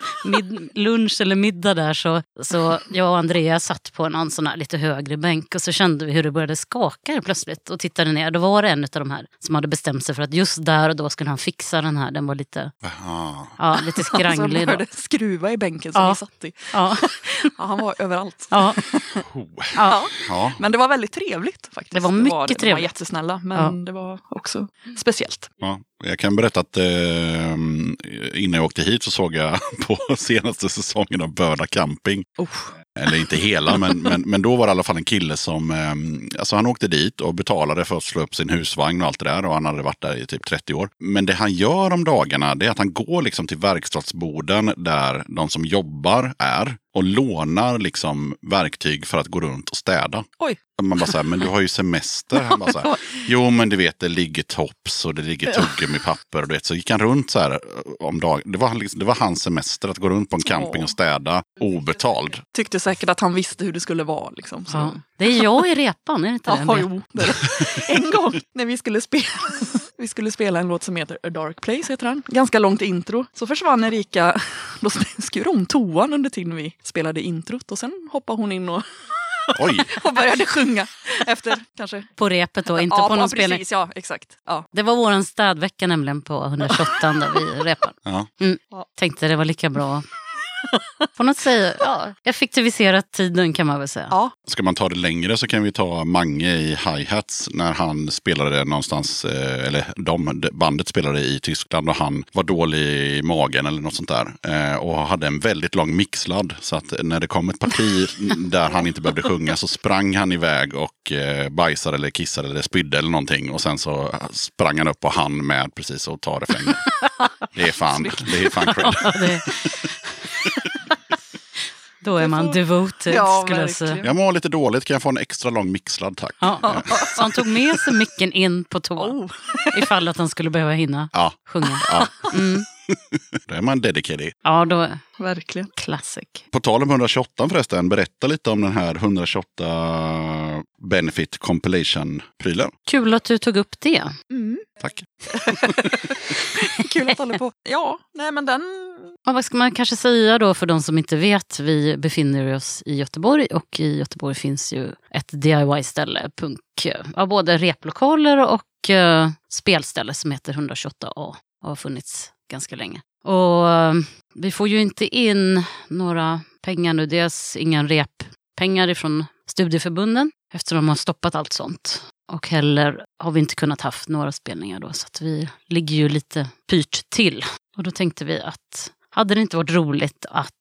lunch eller middag där så, så jag och Andrea satt på en sån här lite högre bänk och så kände vi hur det började skaka plötsligt och tittade ner. Då var det en av de här som hade bestämt sig för att just där och då skulle han fixa den här. Den var lite, Aha. ja, lite skranglig. Då. började skruva i bänken som Ja. vi satt i. Ja, Ja, han var överallt. ja, Oh. ja. Ja. Men det var väldigt trevligt faktiskt. Det var mycket De var trevligt. jättesnälla men det var också speciellt. Ja, jag kan berätta att eh, innan jag åkte hit så såg jag på senaste säsongen av Börda camping. Oh. Eller inte hela, men, men, men då var det i alla fall en kille som... Eh, alltså han åkte dit och betalade för att slå upp sin husvagn och allt det där. Och han hade varit där i typ 30 år. Men det han gör om dagarna det är att han går liksom till verkstadsborden där de som jobbar är. Och lånar liksom verktyg för att gå runt och städa. Oj. Man bara så här, men du har ju semester. Han bara så här, jo men du vet det ligger tops och det ligger. Och du vet, så gick han runt så här eh, om dagen. Det var, liksom, det var hans semester att gå runt på en camping och städa obetald. Tyckte säkert att han visste hur det skulle vara. Liksom, så. ja. Det är jag i repan, är det inte Ja, det? jo. En gång när vi skulle spela vi skulle spela en låt som heter A Dark Place, heter den. Ganska långt intro. Så försvann Erika, då skurade hon toan under tiden vi spelade introt och sen hoppade hon in och, Oj, och började sjunga efter kanske... På repet då, inte ja, på någon precis, spelning. ja exakt. Ja. Det var våran städvecka nämligen på 128 där vi repade. ja. Mm. Ja. Tänkte det var lika bra. På något sätt, ja, effektiviserat tiden kan man väl säga. ja, Ska man ta det längre så kan vi ta Mange i hi-hats när han spelade någonstans, eh, eller de, bandet spelade i Tyskland och han var dålig i magen eller något sånt där. Eh, och hade en väldigt lång mixladd. Så att när det kom ett parti där han inte behövde sjunga så sprang han iväg och eh, bajsade eller kissade eller spydde eller någonting. Och sen så sprang han upp och han med precis och tar refrängen. Det är fan, det är fan cred. Ja. Då är man devoted Ja, skulle jag säga. Jag mår lite dåligt, kan jag få en extra lång mixladd tack? Ja. Så han tog med sig micken in på toa oh. ifall att han skulle behöva hinna Ja, sjunga. ja. Mm. då är man dedicated. Ja, då verkligen. classic. På tal om 128 förresten, berätta lite om den här 128 Benefit Compilation-prylen. Kul att du tog upp det. Mm. Tack. Kul att hålla på. Ja, nej men den... Ja, vad ska man kanske säga då för de som inte vet? Vi befinner oss i Göteborg och i Göteborg finns ju ett DIY-ställe, punk, ja, både replokaler och eh, spelställe som heter 128A och har funnits ganska länge. Och ehm, vi får ju inte in några pengar nu, dels inga reppengar ifrån studieförbunden eftersom de har stoppat allt sånt. Och heller har vi inte kunnat haft några spelningar då, så att vi ligger ju lite pyrt till. Och då tänkte vi att hade det inte varit roligt att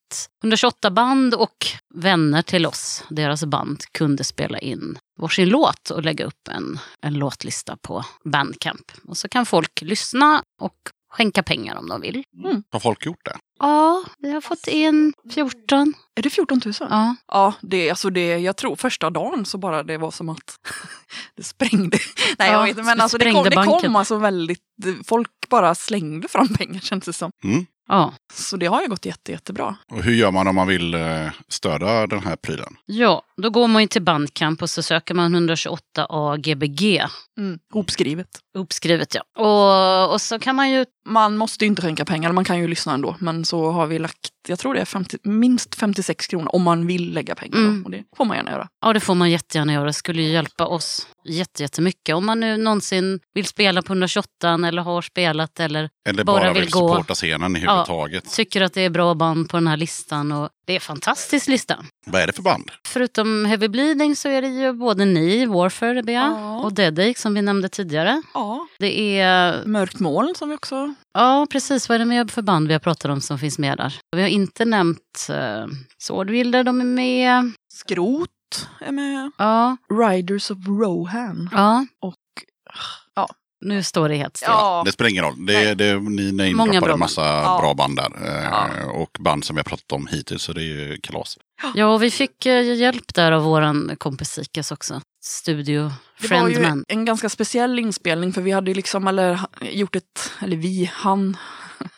128 band och vänner till oss, deras band, kunde spela in varsin låt och lägga upp en, en låtlista på Bandcamp. Och så kan folk lyssna och skänka pengar om de vill. Har folk gjort det? Ja, vi har fått in 14. Är det 14 000? Ja, Ja, det, alltså det, jag tror första dagen så bara det var som att det sprängde. Nej, Ja, jag vet inte, men alltså det kom, det kom alltså väldigt, folk bara slängde fram pengar känns det som. Mm. Ja. Så det har ju gått jätte, jättebra. Och hur gör man om man vill eh, stödja den här prylen? ja, då går man ju till Bandcamp och så söker man 128 AGBG. Mm. Hopskrivet. Uppskrivet ja. Och, och så kan man ju, Man måste ju inte skänka pengar, man kan ju lyssna ändå. Men så har vi lagt, jag tror det är 50, minst 56 kronor om man vill lägga pengar. Mm. Och det får man gärna göra. ja det får man jättegärna göra, det skulle ju hjälpa oss jätte, jättemycket. Om man nu någonsin vill spela på 128 eller har spelat eller Eller Bara bara, vill vill gå. supporta scenen överhuvudtaget? tycker att det är bra band på den här listan. Och det är en fantastisk lista. Vad är det för band? Förutom Heavy Bleeding så är det ju både ni, Warfare, Bea, Ja. och Deadache som vi nämnde tidigare. Ja. Det är, Mörkt moln som vi också... ja precis, vad är det mer för band vi har pratat om som finns med där? Vi har inte nämnt uh, Swordwilder, de är med. Skrot är med. Ja, Riders of Rohan. ja. Och... Ja. Nu står det helt still. Ja. Det spelar ingen roll. Det, det, ni bra en massa Ja. bra band där. Eh, Ja. Och band som vi har pratat om hittills, så det är ju kalas. Ja, och vi fick eh, hjälp där av våran kompis Sikas också. Studio Det var ju Friendman. en ganska speciell inspelning för vi hade ju liksom, eller gjort ett, eller vi, han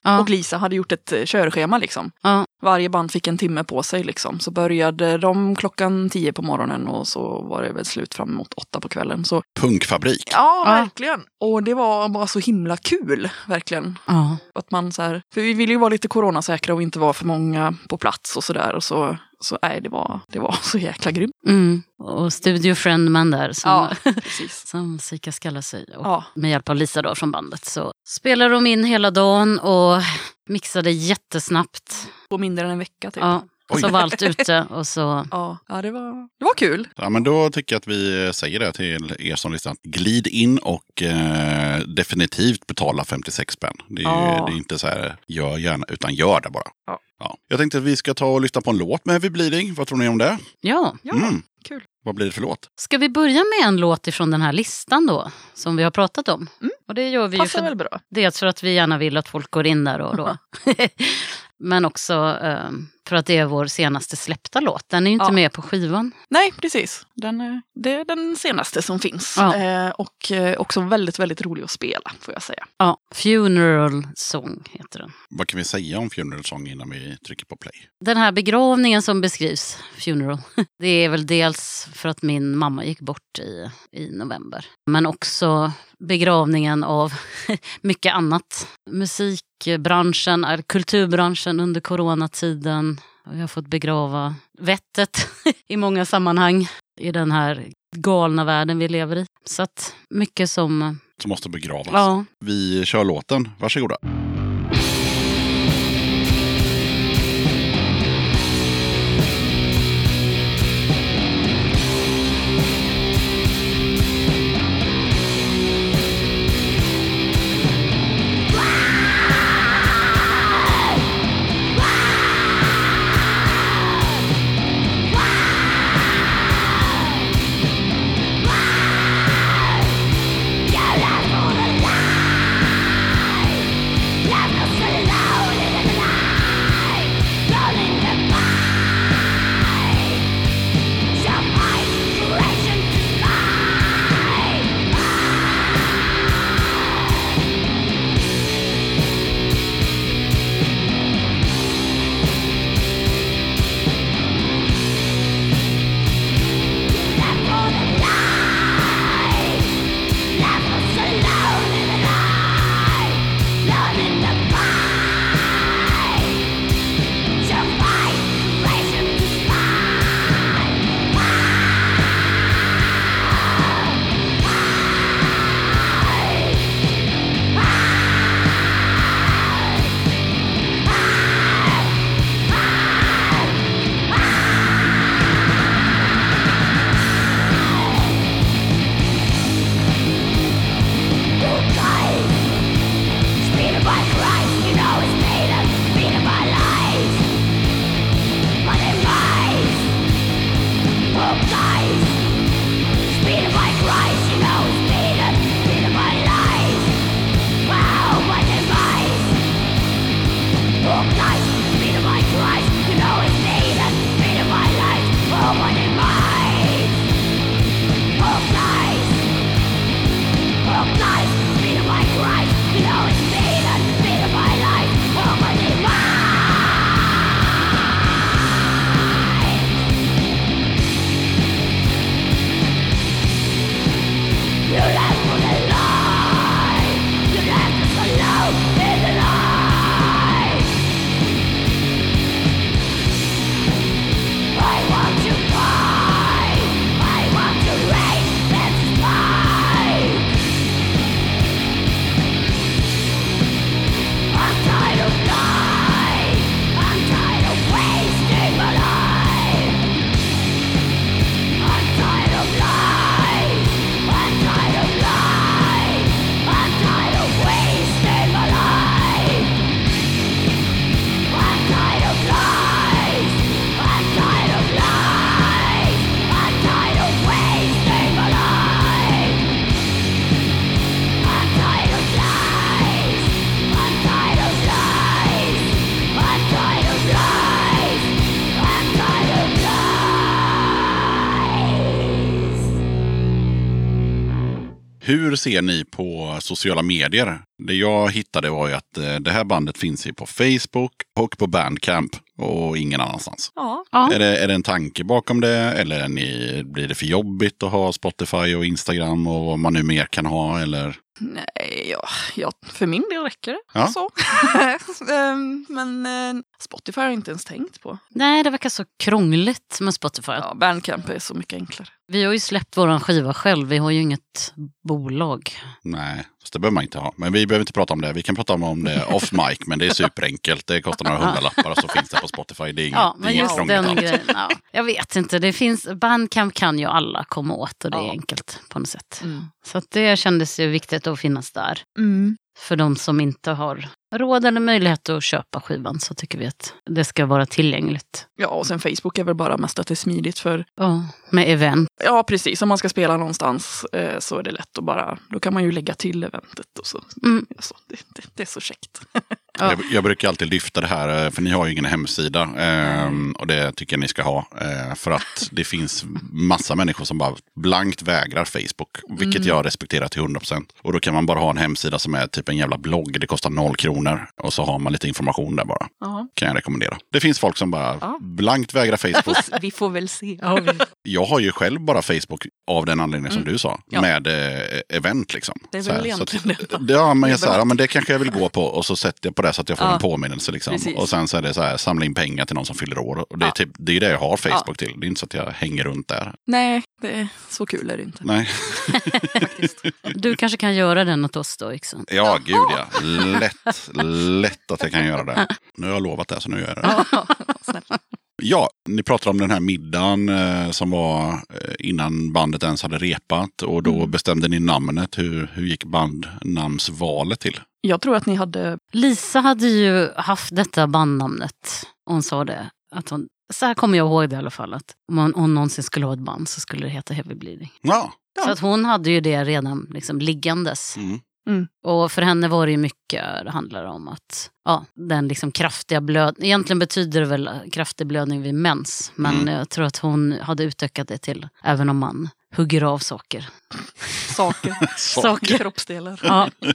Ja, och Lisa hade gjort ett eh, körschema liksom. ja, Varje band fick en timme på sig liksom. Så började de klockan tio på morgonen och så var det väl slut fram mot åtta på kvällen. Så Punkfabrik. ja, Ja. verkligen. Och det var bara så himla kul, verkligen. ja. Att man så här, för vi ville ju vara lite coronasäkra och inte vara för många på plats och sådär. Och så, så nej, det var, det var så jäkla grymt. Mm. Och Studio Friendman där som, Ja, som Sika kallar sig. Och Ja, med hjälp av Lisa då från bandet så spelade de in hela dagen och mixade jättesnabbt. på mindre än en vecka typ. Ja, och så Oj. var allt ute och så... Ja, ja det, var, det var kul. Ja, men då tycker jag att vi säger det till er som lyssnar. Glid in och eh, definitivt betala 56 spänn. Det är, ju, Ja. det är inte så här, gör gärna, utan gör det bara. Ja. Ja. Jag tänkte att vi ska ta och lyssna på en låt med Heavy Bleeding. Vad tror ni om det? Ja, Ja, Mm. kul. Vad blir det för låt? ska vi börja med en låt ifrån den här listan då? Som vi har pratat om. Mm. Och det gör vi ju Passar för väl bra. Dels för att vi gärna vill att folk går in där och då. Men också eh, för att det är vår senaste släppta låt. Den är ju inte Ja. med på skivan. Nej, precis. Den, är- det är den senaste som finns. Ja. Eh, och eh, också väldigt, väldigt rolig att spela, får jag säga. Ja, Funeral Song heter den. Vad kan vi säga om Funeral Song innan vi trycker på play? Den här begravningen som beskrivs, Funeral, det är väl dels för att min mamma gick bort i, i november. Men också begravningen av mycket annat. Musikbranschen, kulturbranschen under coronatiden. Vi har fått begrava vettet i många sammanhang i den här galna världen vi lever i. Så att mycket som... Som måste begravas. Ja, Vi kör låten. Varsågoda. You're Hur ser ni på sociala medier? Det jag hittade var ju att eh, det här bandet finns ju på Facebook och på Bandcamp och ingen annanstans. Ja, Ja. Är, det, är det en tanke bakom det eller är ni, blir det för jobbigt att ha Spotify och Instagram och vad man nu mer kan ha? Eller? nej, ja, ja, för min del räcker det. Ja. Så. Ehm, Men eh, Spotify har jag inte ens tänkt på. Nej, det verkar så krångligt med Spotify. Ja, Bandcamp är så mycket enklare. Vi har ju släppt våran skiva själv, vi har ju inget bolag. Nej, fast det behöver man inte ha. Men vi behöver inte prata om det. Vi kan prata om- det off mic, men det är superenkelt. Det kostar några hundralappar och så finns det på Spotify. Det är inget, Ja, det är men inget just den alls. grejen. Ja, jag vet inte, det finns, Bandcamp kan ju alla komma åt och det är Ja. enkelt på något sätt. Mm. Så att det kändes ju viktigt att finnas där. Mm. För de som inte har råd eller möjlighet att köpa skivan så tycker vi att det ska vara tillgängligt. Ja, och sen Facebook är väl bara mest att det är smidigt för Ja, med event. Ja, precis. Om man ska spela någonstans eh, så är det lätt att bara, då kan man ju lägga till eventet och så. Mm. Alltså, det, det, det är så käckt. Ja. Jag, jag brukar alltid lyfta det här, eh, för ni har ju ingen hemsida. ehm, och det tycker jag ni ska ha. eh, För att det finns massa människor som bara blankt vägrar Facebook. Vilket Mm. jag respekterar till 100%. Och då kan man bara ha en hemsida som är typ en jävla blogg. Det kostar noll kronor. Och så har man lite information där bara. Ja. Kan jag rekommendera. Det finns folk som bara Ja. blankt vägrar Facebook. Vi får väl se. Jag har ju själv bara Facebook av den anledningen som du sa. Mm. Ja. Med eh, event liksom. Det är Så väl här, så att- egentligen det. Ja, men jag så här, ja, men det kanske jag vill gå på och så sätter jag på det så att jag får Ja. en påminnelse. Liksom. Precis. Och sen så är det så här, samla in pengar till någon som fyller år. Och det, är typ, det är det jag har Facebook till. Det är inte så att jag hänger runt där. Nej, det är, så kul är det inte. Nej. Du kanske kan göra den åt oss då, Yxan? Ja, gud ja. Lätt, lätt att jag kan göra det. Nu har jag lovat det, så nu gör jag det. Ja, ni pratade om den här middagen eh, som var eh, innan bandet ens hade repat. Och då Mm. bestämde ni namnet. Hur, hur gick bandnamnsvalet till? Jag tror att ni hade, Lisa hade ju haft detta bandnamnet. Hon sa det. Att hon, så här kommer jag ihåg det i alla fall. Att om hon, hon någonsin skulle ha ett band så skulle det heta Heavy Bleeding. Ja. Ja. Så att hon hade ju det redan liksom liggandes. Mm. Och för henne var det ju mycket, det handlar om att ja, den liksom kraftiga blöd... Egentligen betyder det väl kraftig blödning vid mens. Men Mm. jag tror att hon hade utökat det till även om man hugger av saker. saker, Saker. kroppsdelar. Ja.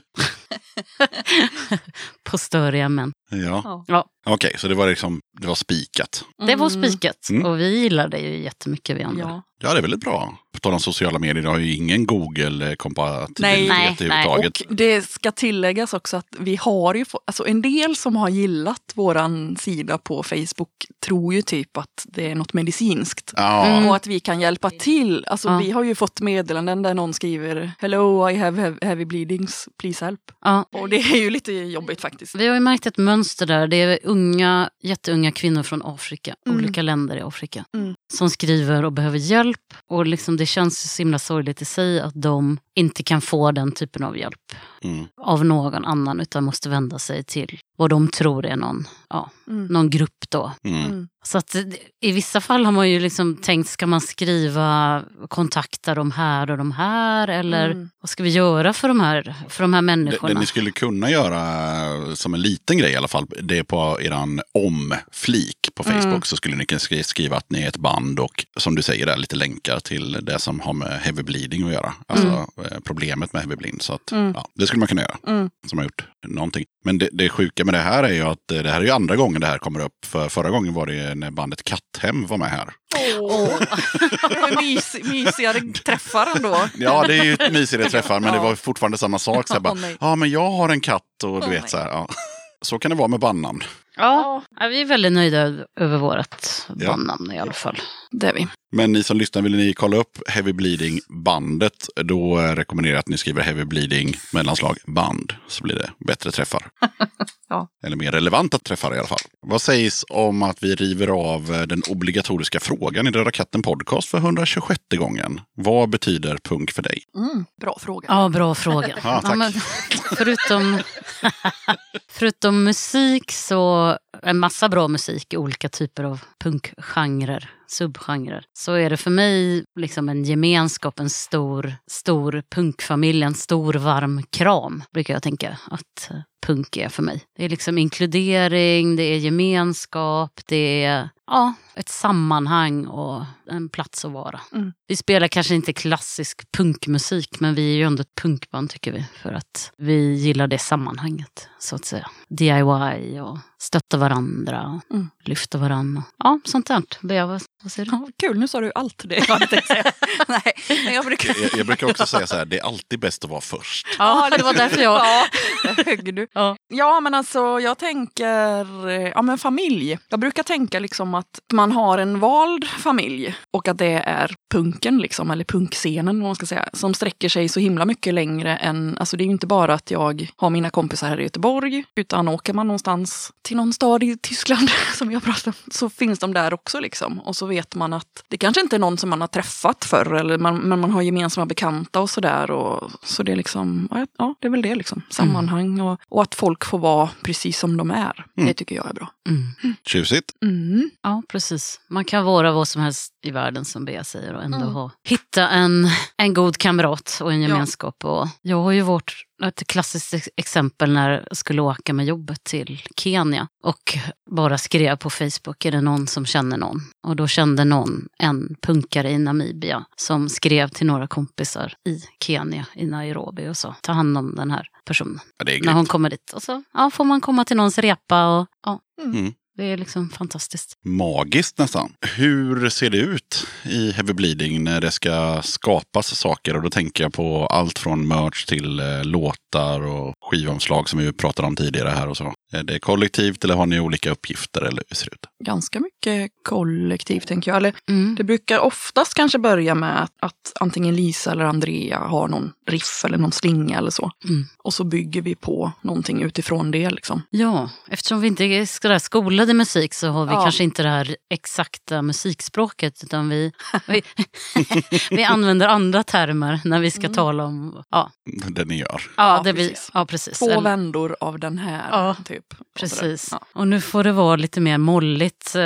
På störiga män. Ja. Ja. Okej, så det var liksom det var spikat. det var Mm. spikat. Mm. Och vi gillar det ju jättemycket vi andra. Ja. Ja, det är väldigt bra. Tal om sociala medier, det har ju ingen Google-kompatibilitet Nej. Nej, överhuvudtaget. Och det ska tilläggas också att vi har ju, alltså en del som har gillat våran sida på Facebook tror ju typ att det är något medicinskt. Ja, Mm. Och att vi kan hjälpa till. Alltså Ja. vi har ju fått meddelanden där någon skriver Hello, I have heavy bleedings, please help. Ja. Och det är ju lite jobbigt faktiskt. Vi har ju märkt ett mönster där. Det är unga, jätteunga kvinnor från Afrika, Mm. olika länder i Afrika, Mm. som skriver och behöver hjälp. Och liksom det känns så himla sorgligt i sig att de inte kan få den typen av hjälp mm. av någon annan utan måste vända sig till vad de tror är någon, ja, Mm. någon grupp då. Mm. Mm. Så att det- i vissa fall har man ju liksom tänkt, ska man skriva kontakta de här och de här eller Mm. vad ska vi göra för de här, för de här Det, människorna? det ni skulle kunna göra som en liten grej i alla fall, det är på eran om-flik på Facebook Mm. så skulle ni kunna skri- skriva att ni är ett band och som du säger, där, lite länkar till det som har med heavy bleeding att göra. Alltså eh, problemet med heavy bleeding. Så att, Mm. ja, det skulle man kunna göra. Mm. Som har gjort någonting. Men det, det sjuka med det här är ju att eh, det här är ju andra gången det här kommer upp. För förra gången var det när bandet Katthem var med här. Åh, var mys, mysigare träffar ändå. Ja, det är ju mysigare träffar, men det var fortfarande samma sak. Så jag bara, Åh, nej. ja, men jag har en katt och du Åh, vet nej. så här. Ja. Så kan det vara med bandnamn. Ja, ja, vi är väldigt nöjda över vårt Ja. bandnamn i alla fall. Det är vi. Men ni som lyssnar, vill ni kolla upp Heavy Bleeding bandet, då rekommenderar jag att ni skriver Heavy Bleeding mellanslag band. Så blir det bättre träffar. Ja. Eller mer relevanta träffar i alla fall. Vad sägs om att vi river av den obligatoriska frågan i Röda katten podcast för 126 gången? Vad betyder punk för dig? Mm, bra fråga. Ja, bra fråga. Ja, tack. men, förutom, förutom musik så en massa bra musik i olika typer av punkgenrer, subgenrer. Så är det för mig liksom en gemenskap, en stor, stor punkfamilj, en stor varm kram brukar jag tänka att eh, punk är för mig. Det är liksom inkludering, det är gemenskap, det är ja, ett sammanhang och en plats att vara. Mm. Vi spelar kanske inte klassisk punkmusik, men vi är ju ändå ett punkband tycker vi. För att vi gillar det sammanhanget, så att säga. DIY och stötta varandra och Mm. lyfta varandra. Ja, sånt där. Bea, vad, vad säger du? Ja, kul, nu sa du allt det jag hade tänkt säga. Nej, men jag brukar... Jag, jag brukar också säga så här, det är alltid bäst att vara först. Ja, det var därför jag... Ja, högg du. Ja. Ja, men alltså jag tänker, eh, ja men familj. Jag brukar tänka liksom att man har en vald familj och att det är punken liksom, eller punkscenen vad man ska säga, som sträcker sig så himla mycket längre än, alltså det är ju inte bara att jag har mina kompisar här i Göteborg, utan åker man någonstans till någon stad i Tyskland som jag pratar om, så finns de där också liksom. Och så vet man att det kanske inte är någon som man har träffat förr, eller man, men man har gemensamma bekanta och sådär. Och, så det är liksom, ja, ja, det är väl det liksom. Sammanhang och, och att folk får vara precis som de är. Det tycker jag är bra. Mm. Tjusigt. Mm. Ja, precis. Man kan vara vad som helst i världen som Bea säger och ändå Mm. ha, hitta en, en god kamrat och en Ja. gemenskap. Och jag har ju vårt ett klassiskt ex- exempel när jag skulle åka med jobbet till Kenya och bara skrev på Facebook, är det någon som känner någon? Och då kände någon en punkare i Namibia som skrev till några kompisar i Kenya, i Nairobi och sa, ta hand om den här personen Ja, när hon kommer dit. Och så ja, får man komma till någons repa och ja, Mm det är liksom fantastiskt. Magiskt nästan. Hur ser det ut i Heavy Bleeding när det ska skapas saker? Och då tänker jag på allt från merch till eh, låtar och skivomslag som vi pratade om tidigare här och så. Är det kollektivt eller har ni olika uppgifter eller hur ser det ut? Ganska mycket kollektivt tänker jag. Eller Mm. Det brukar oftast kanske börja med att, att antingen Lisa eller Andrea har någon riff eller någon slinga eller så. Mm. Och så bygger vi på någonting utifrån det. Liksom. Ja, eftersom vi inte är sådär skolade i musik så har vi Ja. kanske inte det här exakta musikspråket utan vi, vi, vi använder andra termer när vi ska tala om... Ja, Det ni gör. ja, Ja, det vi, precis. ja precis. Två Eller- vändor av den här. Ja, typ. Och sådär. Precis. Ja. Och nu får det vara lite mer molligt eh,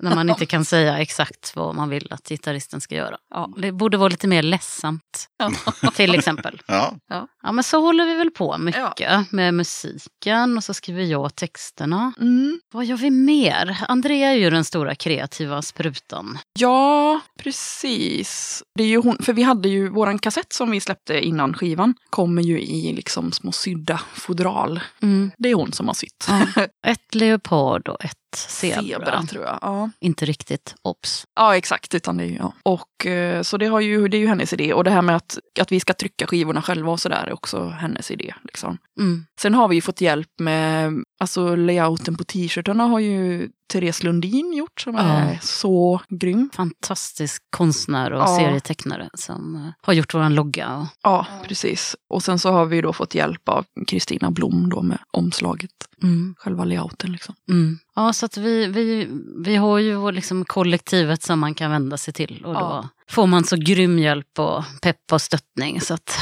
när man inte kan säga exakt vad man vill att gitarristen ska göra. Ja. Det borde vara lite mer ledsamt, till exempel. Ja, Ja, men så håller vi väl på mycket med musiken och så skriver jag texterna. Mm. Vad gör vi mer? Andrea är ju den stora kreativa sprutan. Ja, precis. Det är ju hon, för vi hade ju våran kassett som vi släppte innan skivan. Kommer ju i liksom små sydda fodral. Mm. Det är hon som har sytt. Ja. Ett leopard och ett zebra. Zebra tror jag. Ja. Inte riktigt obs. Ja, exakt. Utan det är, ja. Och, eh, så det, har ju, det är ju hennes idé. Och det här med att, att vi ska trycka skivorna själva och sådär är också hennes idé. Liksom. Mm. Sen har vi ju fått hjälp med, alltså layouten på t-shirtarna har ju Therese Lundin gjort som är Ja. så grym. Fantastisk konstnär och Ja. serietecknare som eh, har gjort våran logga. Och, Ja, precis. Och sen så har vi då fått hjälp av Kristina Blom då med omslaget, mm. själva layouten. Liksom. Mm. Ja, så att vi, vi, vi har ju liksom kollektivet som man kan vända sig till. Och då Ja. får man så grym hjälp och pepp och stöttning. Så att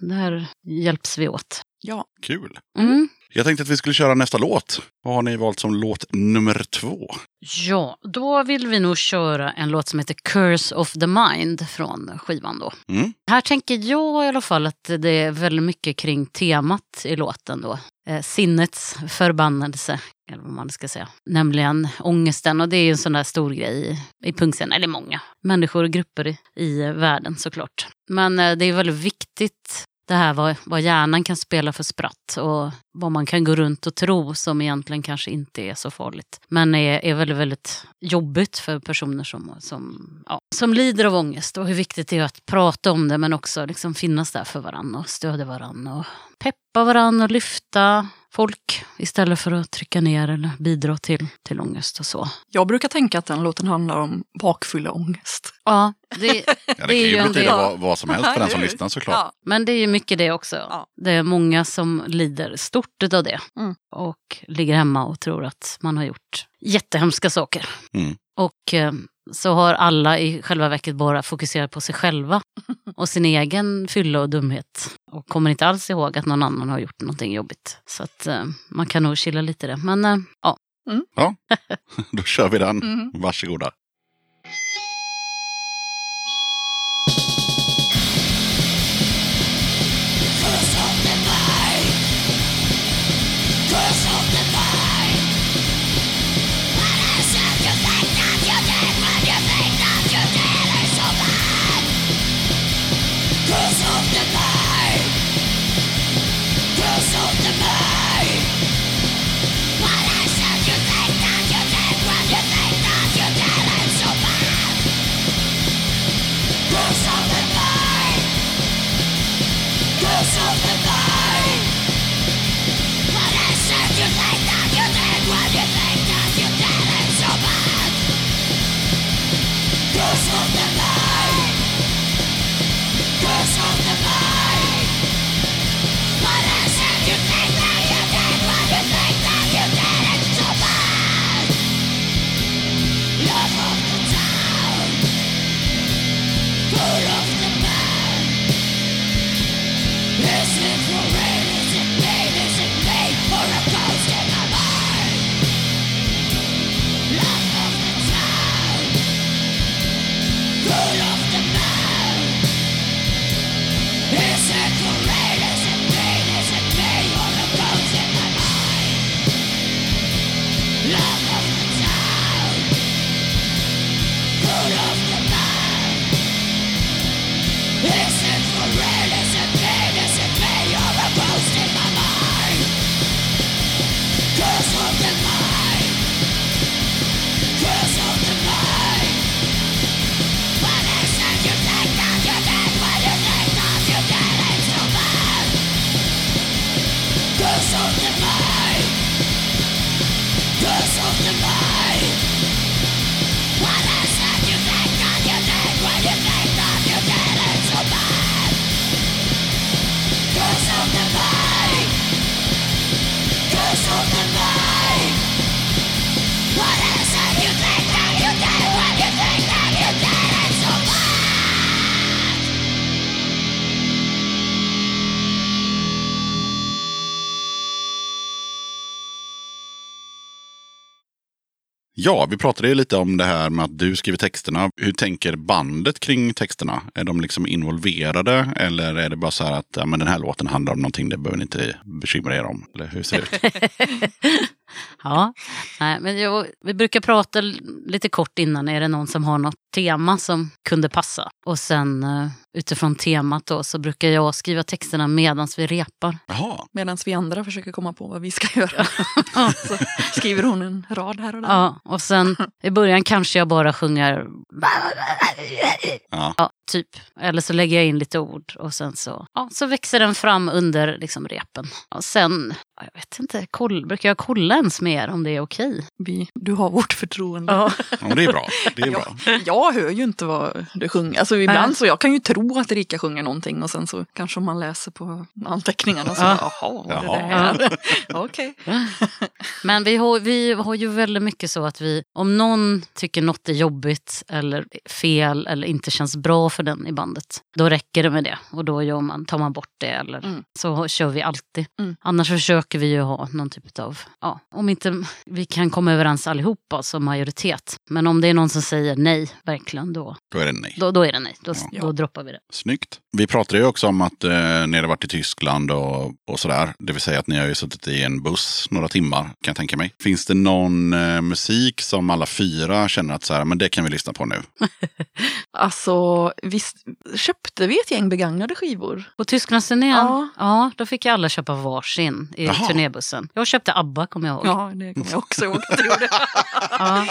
där hjälps vi åt. Ja, kul. Mm. Jag tänkte att vi skulle köra nästa låt. Vad har ni valt som låt nummer två? Ja, då vill vi nog köra en låt som heter Curse of the Mind från skivan då. Mm. Här tänker jag i alla fall att det är väldigt mycket kring temat i låten då. Eh, sinnets förbannelse, eller vad man ska säga. Nämligen ångesten och det är ju en sån där stor grej i, i punkscenen, eller många människor och grupper i, i världen såklart. Men eh, det är väldigt viktigt det här vad, vad hjärnan kan spela för spratt och vad man kan gå runt och tro som egentligen kanske inte är så farligt. Men är, är väldigt, väldigt jobbigt för personer som, som, ja, som lider av ångest. Och hur viktigt det är att prata om det men också liksom finnas där för varandra och stödja varandra. Och peppa varandra och lyfta folk istället för att trycka ner eller bidra till, till ångest och så. jag brukar tänka att den låten handlar om bakfylla ångest. Ja, det, Ja, det, kan ju betyda del. vad, vad som helst för den som lyssnar såklart. Ja. Men det är ju mycket det också. Ja. Det är många som lider stort av det. Mm. Och ligger hemma och tror att man har gjort jättehemska saker. Mm. Och eh, så har alla i själva verket bara fokuserat på sig själva och sin egen fylla och dumhet. Och kommer inte alls ihåg att någon annan har gjort någonting jobbigt. Så att eh, man kan nog chilla lite det. Men eh, ja, Då kör vi den. Mm. Varsågoda. Ja, vi pratade ju lite om det här med att du skriver texterna. Hur tänker bandet kring texterna? Är de liksom involverade eller är det bara så här att ja, men den här låten handlar om någonting, det behöver ni inte bekymra er om? Eller hur ser det ut? Ja, nej, men jag, vi brukar prata lite kort innan. Är det någon som har något tema som kunde passa? Och sen eh, utifrån temat då så brukar jag skriva texterna medan vi repar. Medan vi andra försöker komma på vad vi ska göra. så skriver hon en rad här och där. Ja, och sen i början kanske jag bara sjunger ja. Ja, typ. Eller så lägger jag in lite ord och sen så, ja, så växer den fram under liksom, repen. Och sen, ja, jag vet inte, koll, brukar jag kolla ens med er om det är okej? Vi, du har vårt förtroende. Ja. ja men det är bra. Det är bra. Jag hör ju inte vad du sjunger. Alltså ibland så jag kan ju tro att Erika sjunger någonting och sen så kanske man läser på anteckningarna så Ja. jaha, det Jaha. Okej. Men vi har, vi har ju väldigt mycket så att vi, om någon tycker något är jobbigt eller fel eller inte känns bra för den i bandet, då räcker det med det. Och då gör man, tar man bort det eller Mm. så kör vi alltid. Mm. Annars försöker vi ju ha någon typ av, ja, om inte vi kan komma överens allihopa som majoritet. Men om det är någon som säger nej, verkligen, då, Då är det nej. då, då är det nej. Då, Ja. då droppar vi det. Snyggt. Vi pratade ju också om att eh, ni hade varit i Tyskland och, och sådär. Det vill säga att ni har ju suttit i en buss några timmar, kan jag tänka mig. Finns det någon eh, musik som alla fyra känner att så här, men det kan vi lyssna på nu? Alltså, visst köpte vi ett gäng begagnade skivor? På Tysklandsturnén, Ja. ja. då fick alla köpa varsin i Jaha. turnébussen. Jag köpte ABBA, kommer jag ihåg. Ja, det kommer jag också ihåg att du gjorde. Ja.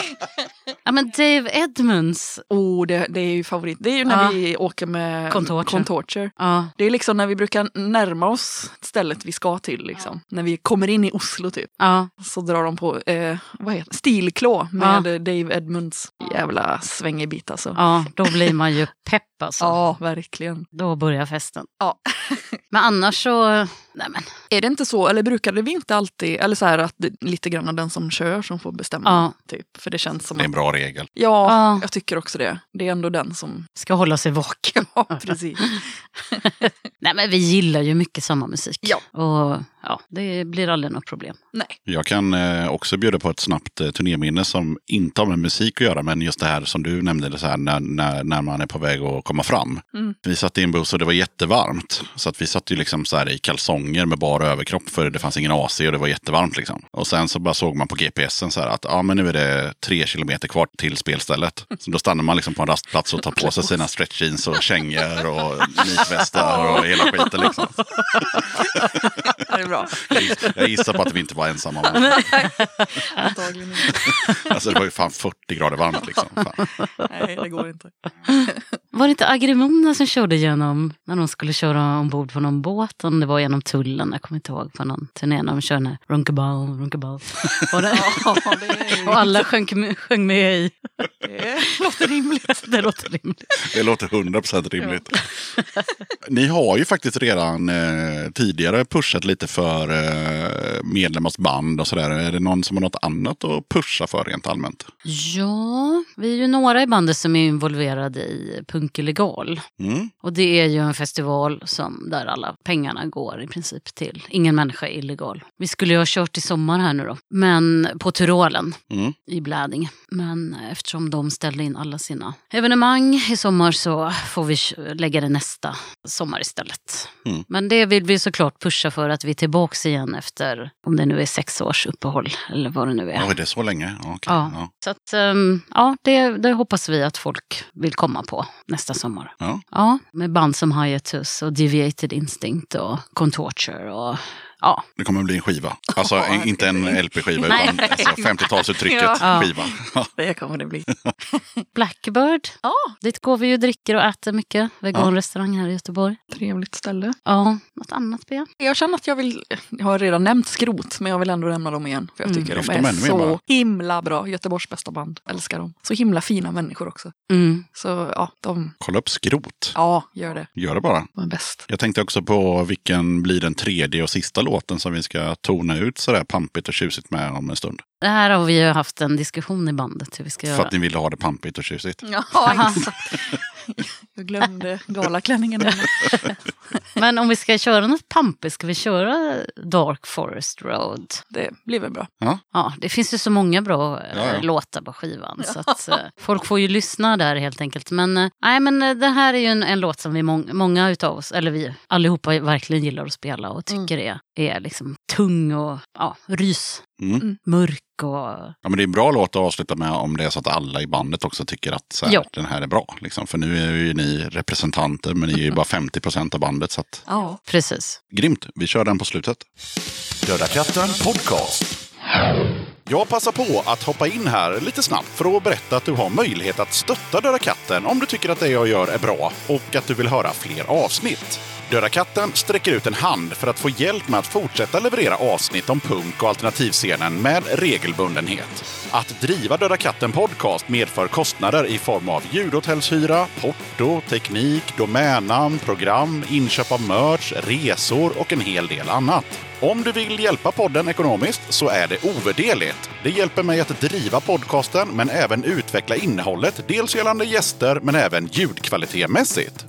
ja, men Dave Edmunds. Oh, det, det är ju favorit. Det är ju när Ja. vi åker med Contorture. Contorture. Ja, Det är liksom när vi brukar närma oss stället vi ska till. Liksom. När vi kommer in i Oslo typ. ja, Så drar de på eh, vad heter? Stilklå med Dave Edmunds jävla svängig bit alltså. ja, då blir man ju pepp alltså. Ja, verkligen. Då börjar festen. Ja. Men annars så, nej men, Är det inte så, eller brukade vi inte alltid, eller så här att det, lite grann den som kör som får bestämma? Ja. Typ. För det känns som Det är en att, bra regel. ja, Ja. jag tycker också det. Det är ändå den som, ska hålla sig vaken. ja precis. Nej men vi gillar ju mycket samma musik. Ja. Och ja, det blir aldrig något problem. Nej. Jag kan eh, också bjuda på ett snabbt eh, turnéminne som inte har med musik att göra, men just det här som du nämnde, det så här, när, när, när man är på väg att komma fram. Mm. Vi satt i en buss och det var jättevarmt. Så att vi satt ju liksom så här i kalsonger med bara överkropp för det fanns ingen AC och det var jättevarmt. Liksom. Och sen så bara såg man på GPSen så här att ja, men nu är det tre kilometer kvar till spelstället. Så då stannar man liksom på en rastplats och tar på sig sina stretch jeans och kängor och nitvästar och hela skiten. Liksom. Bra. Jag giss- Jag gissar på att vi inte var ensamma. Antagligen inte. alltså, det var ju fan 40 grader varmt. Liksom. Fan. Nej, det går inte. Var det inte Agrimona som körde genom, när de skulle köra ombord på någon båt, om det var genom tullen, jag kommer inte ihåg, på någon turné när de körde Runkaball, Runkaball. Och, det, Ja, det, och alla sjöng, sjöng med i. det låter rimligt. Det låter rimligt. Det låter 100% rimligt. Ni har ju faktiskt redan eh, tidigare pushat lite för eh, medlemmars band och sådär. Är det någon som har något annat att pusha för rent allmänt? Ja, vi är ju några i bandet som är involverade i Punk Illegal. Mm. Och det är ju en festival som, där alla pengarna går i princip till ingen människa är illegal. Vi skulle ju ha kört i sommar här nu då, men på Tyrolen Mm. i Blädinge. Men eftersom de ställde in alla sina evenemang i sommar så får vi lägga det nästa sommar istället. Mm. Men det vill vi såklart pusha för att vi är tillbaka igen efter, om det nu är sex års uppehåll eller vad det nu är. Oj, det är så länge? Okej. Ja. Ja. Så att, ehm, ja, det, det hoppas vi att folk vill komma på nästa sommar. Ja. Ja, med band som Hiatus och Deviated Instinct och Contorture och Ja, Det kommer att bli en skiva. Alltså Ja, en- inte en LP-skiva utan alltså, 50-talsuttrycket Ja. skiva. Det kommer det bli. Blackbird. Ja, Dit går vi ju dricker och äter mycket. Veganrestaurang här i Göteborg. trevligt ställe. Ja, något annat B? Jag känner att jag vill, jag har redan nämnt Skrot, men jag vill ändå nämna dem igen. För jag Mm. tycker Lyft de är så bara. himla bra. Göteborgs bästa band. Älskar dem. Så himla fina människor också. Mm. Så ja, de, Kolla upp skrot. ja, gör det. Gör det bara. De är bäst. Jag tänkte också på vilken blir den tredje och sista låten som vi ska tona ut sådär pampigt och tjusigt med om en stund. Det här har vi ju haft en diskussion i bandet hur vi ska För göra. att ni ville ha det pampigt och tjusigt. Ja, exakt. Jag glömde galaklänningen. Men om vi ska köra något pampigt, ska vi köra Dark Forest Road? Det blir väl bra. Ja, det finns ju så många bra eh, Ja, ja. låtar på skivan. Så att, eh, folk får ju lyssna där helt enkelt. Men, eh, nej, men det här är ju en, en låt som vi mång, många utav oss, eller vi allihopa verkligen gillar att spela och tycker är, är liksom tung och ja, rys, Mm. mörk och Ja, men det är en bra låt att avsluta med om det är så att alla i bandet också tycker att så här, den här är bra. Liksom. För nu är ju ni representanter, men ni är ju bara 50 procent av bandet. Så att, Ja. precis. grymt, vi kör den på slutet. Döda katten podcast. Jag passar på att hoppa in här lite snabbt för att berätta att du har möjlighet att stötta Döda katten om du tycker att det jag gör är bra och att du vill höra fler avsnitt. Döda katten sträcker ut en hand för att få hjälp med att fortsätta leverera avsnitt om punk och alternativscenen med regelbundenhet. Att driva Döda katten podcast medför kostnader i form av ljudhotellshyra, porto, teknik, domännamn, program, inköp av merch, resor och en hel del annat. Om du vill hjälpa podden ekonomiskt så är det ovärderligt. Det hjälper mig att driva podcasten men även utveckla innehållet, dels gällande gäster men även ljudkvalitetmässigt.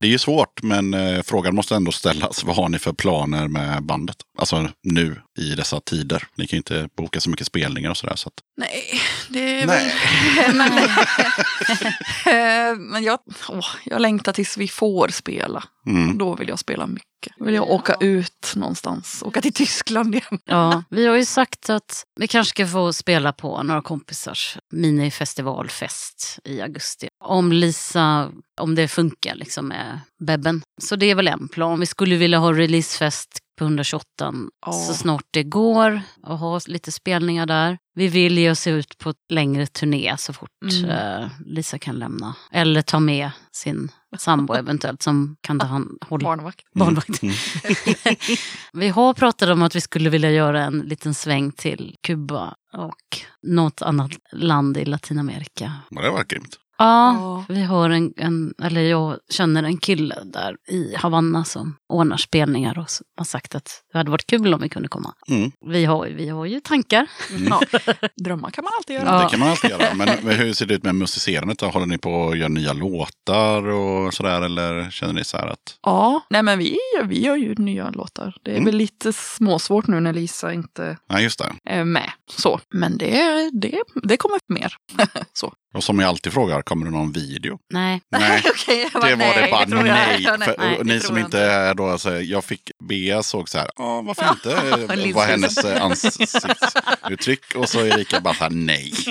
Det är ju svårt, men eh, frågan måste ändå ställas. Vad har ni för planer med bandet? Alltså nu i dessa tider. Ni kan ju inte boka så mycket spelningar och sådär. Så att... Nej, det är Nej. men, Eh, men jag, åh, jag längtar tills vi får spela. Mm. Då vill jag spela mycket. Vill jag åka ut någonstans. Åka till Tyskland igen. Ja, vi har ju sagt att vi kanske ska få spela på några kompisars minifestivalfest i augusti. Om Lisa, om det funkar liksom med Bebben. Så det är väl en plan. Vi skulle vilja ha releasefest på 128 Ja. så snart det går och ha lite spelningar där. Vi vill ge oss ut på ett längre turné så fort Mm. eh, Lisa kan lämna. Eller ta med sin sambo eventuellt som kan ta hand, hålla Barnvakt. barnvakt. Mm. vi har pratat om att vi skulle vilja göra en liten sväng till Kuba och något annat land i Latinamerika. Men det var grymt. Ja, vi har en, en, eller jag känner en kille där i Havanna som ordnar spelningar och har sagt att det hade varit kul om vi kunde komma. Mm. Vi har, vi har ju tankar. Ja. Drömmar kan man alltid göra. Ja. Det kan man alltid göra. Men hur ser det ut med musicerandet? Håller ni på att göra nya låtar och sådär? Eller känner ni så här att... Ja, nej men vi, vi gör ju nya låtar. Det är Mm. väl lite småsvårt nu när Lisa inte Nej, just det. är med. Så. Men det, det, det kommer mer. så. Och som jag alltid frågar, kommer det någon video? Nej, Nej. Bara, Det var det bara nej. Ja, För, nej, ni som inte är då, alltså, jag fick, Bea såg så här, ja varför inte? Liz var hennes eh, ansiktsuttryck. Och så Erika bara nej.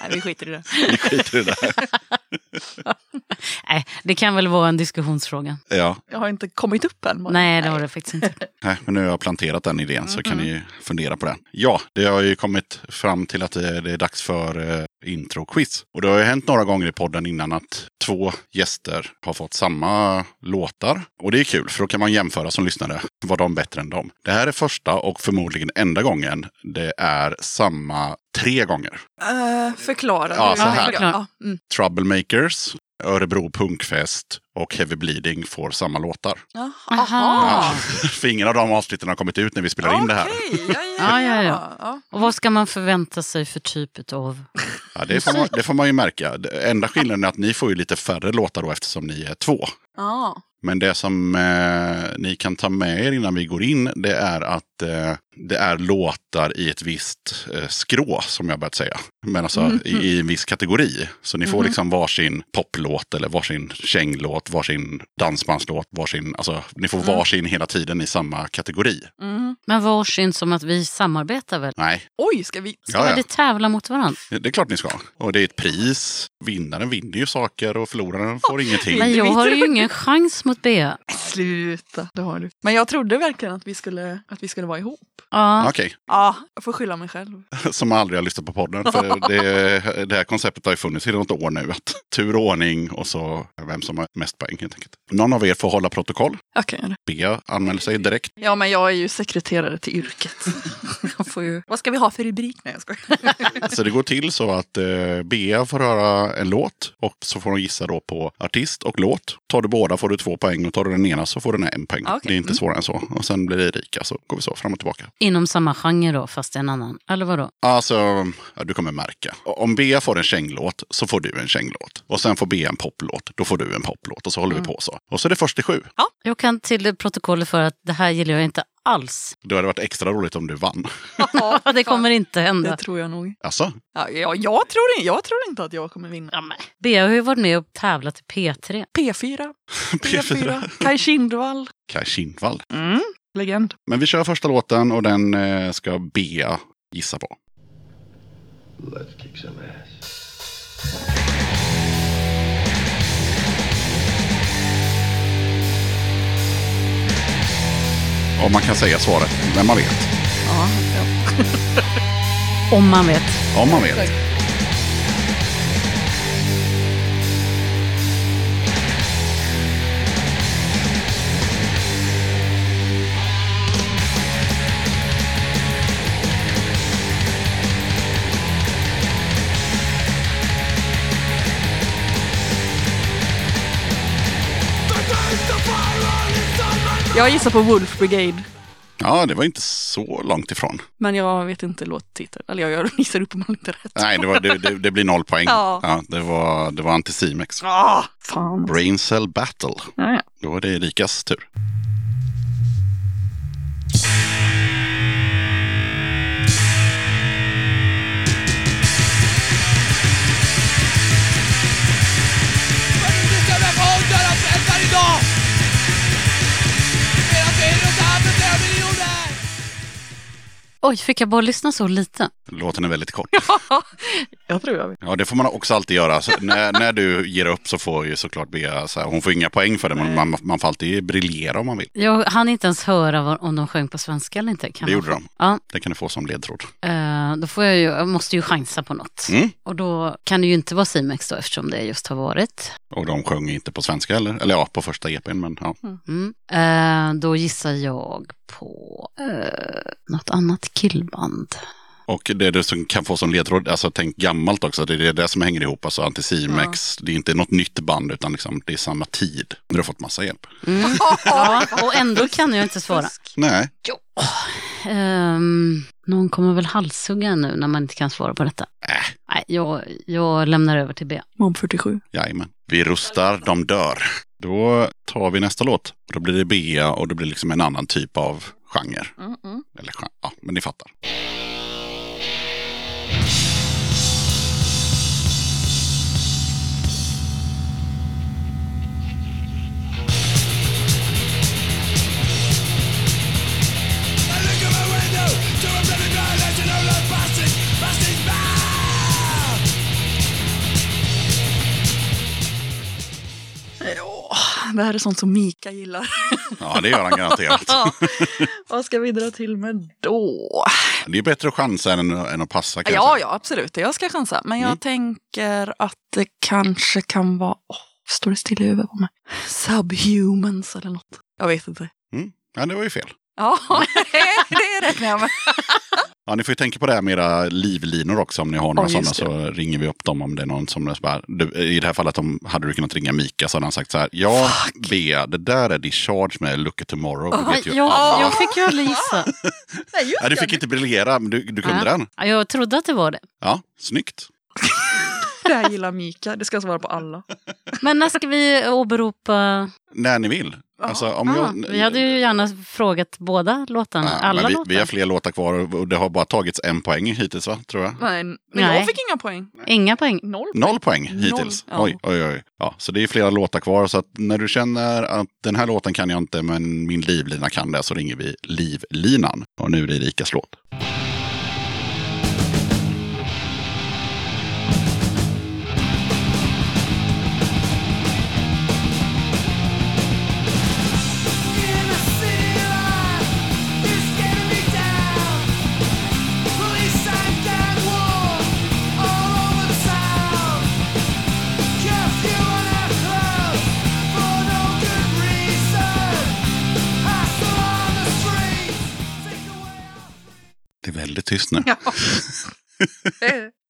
Nej, vi skiter i det. Vi skiter i det. nej, det kan väl vara en diskussionsfråga. Ja, Jag har inte kommit upp än. bara. Nej, det har det faktiskt inte. nej, men nu har jag planterat den idén så kan ni fundera på den. Ja, det har ju kommit fram till att det, det är dags för eh, intro-quiz. Och det har ju hänt några gånger i podden innan att två gäster har fått samma låtar. Och det är kul, för då kan man jämföra som lyssnare. Var de bättre än dem? Det här är första och förmodligen enda gången det är samma tre gånger. Eh, förklara. Ja, så här. Ja, mm. Troublemakers, Örebro Punkfest och Heavy Bleeding får samma låtar. Jaha. Aha. För ingen av de avsnitten har kommit ut när vi spelar in det här. Ja, Ja, ja, ja, ja. ja. Och vad ska man förvänta sig för typ av... Ja, det, får man, det får man ju märka. Det enda skillnaden är att ni får ju lite färre låtar då eftersom ni är två. Ja. Men det som eh, ni kan ta med er innan vi går in, det är att eh, det är låtar i ett visst eh, skrå, som jag börjat säga. Men alltså i, i en viss kategori. Så ni får liksom varsin poplåt eller varsin känglåt, varsin dansbandslåt, varsin, alltså ni får varsin hela tiden i samma kategori. Mm. Men varsin som att vi samarbetar väl? Nej, Oj, ska vi... Ska Ja, ja. vi tävla mot varandra? det är klart ni ska. Och det är ett pris. Vinnaren vinner ju saker och förloraren får ingenting. Men jag har ju ingen chans mot Bea. Sluta, det har du. Men jag trodde verkligen att vi skulle, att vi skulle vara ihop. Ja. Okej, Ja, jag får skylla mig själv. som aldrig har lyssnat på podden. För det, det här konceptet har ju funnits i något år nu. Att tur och ordning och så vem som har mest poäng helt enkelt. Någon av er får hålla protokoll. Jag kan göra det. Bea anmäler sig direkt. Ja, men jag är ju sekreterare till yrket. Jag får ju... Vad ska vi ha för rubrik? Nej, jag skojar. Så det går till så att eh, Bea får höra en låt och så får hon gissa då på artist och låt. Tar du båda får du två poäng och tar du den ena så får den en poäng. Okej. Det är inte svårare än så. Och sen blir det Erika så går vi så fram och tillbaka. Inom samma genre då, fast en annan. Eller vadå? Alltså, ja, du kommer märka. Om Bea får en känglåt så får du en känglåt. Och sen får Bea en poplåt, då får du en poplåt. Och så håller vi på så. Och så är det först till sju. Jag kan till protokollet för att det här gillar jag inte alls. Då hade det varit extra roligt om du vann. Ja, Det kommer inte Det hända. tror jag nog. Alltså, Ja, jag, jag, tror, in- jag tror inte att jag kommer vinna. Ja, men. Bea har ju varit med och tävlat i P3. P4. P4. P4. Kaj Kindvall. Kaj Kindvall. Mm. Legend. Men vi kör första låten och den eh, ska Bea gissa på. Let's kick some ass. Om man kan säga svaret, vem man vet. Ja, ja. Om man vet. Om man vet. Jag gissar på Wolf Brigade. Ja, det var inte så långt ifrån. Men jag vet inte låttiteln. Eller jag gissar uppenbarligen inte rätt. Nej, det, var, det, det, det blir noll poäng. Ja. det var, det var Anticimex. Ah, fan. Brain Cell Battle. Ja, ja. Då är det Erikas tur. Oj, fick jag bara lyssna så lite? Låten är väldigt kort. Jag tror jag vet. Ja, det får man också alltid göra. Så när, när du ger upp så får ju såklart Bea, så här, hon får inga poäng för det, men man, man får alltid briljera om man vill. Jag hann inte ens höra vad, om de sjöng på svenska eller inte. Kan Det gjorde få- de. Ja, Det kan du få som ledtråd. eh, då får jag ju, jag måste ju chansa på något. Mm. Och då kan det ju inte vara Simex då eftersom det just har varit. Och de sjöng inte på svenska heller. Eller ja, på första EPn, men ja. Mm. Eh, då gissar jag på eh, något annat killband. Och det du som kan få som ledtråd, alltså tänk gammalt också, det är det som hänger ihop. Alltså Anticimex, det är inte något nytt band utan liksom, det är samma tid. Du har fått massa hjälp. Mm. Ja, och ändå kan jag inte svara. Nej, Ehm, någon kommer väl halshugga nu när man inte kan svara på detta. Äh. Nej, jag, jag lämnar över till B. Mob 47. jajamän. Vi rustar, de dör. Då tar vi nästa låt. Då blir det Bea och det blir liksom en annan typ av genre. Mm, mm. Eller ja, men ni fattar. Det här är sånt som Mika gillar. Ja, det gör han garanterat. Ja. Vad ska vi dra till med då? Det är bättre att chansa än, än att passa. Kan jag Ja, ja, absolut. Jag ska chansa. Men jag Mm. tänker att det kanske kan vara... Åh, står det still i huvudet på mig? Subhumans eller något. Jag vet inte. ja, det var ju fel. Ja, det räknar jag med. Ja, ni får ju tänka på det här med era livlinor också. Om ni har några Ja, sådana så ringer vi upp dem om det är någon som bara, I det här fallet om, hade du kunnat ringa Mika så hade han sagt så här. Ja, Bea, det där är discharge med Look at tomorrow. Det vet ju jag, alla. jag fick ju aldrig gissa. Nej, Ja, du fick inte briljera, men du, du kunde Ja. den. Ja, Jag trodde att det var det. Ja, snyggt. Det här gillar Mika. Det ska jag svara på alla. Men när ska vi åberopa... När ni vill. Alltså, om Ah, jag, vi hade ju gärna frågat båda låtarna. Ja, alla vi, låtar. vi har fler låtar kvar och det har bara tagits en poäng hittills, va? Tror jag. Nej, men Nej. jag fick inga poäng. Inga poäng. Noll. Noll poäng Noll, hittills. ja. Oj, oj, oj. Ja, så det är flera låtar kvar. Så att när du känner att den här låten kan jag inte, men min livlina kan det, så ringer vi livlinan. Och nu är det Erikas låt. Väldigt tyst nu. Ja.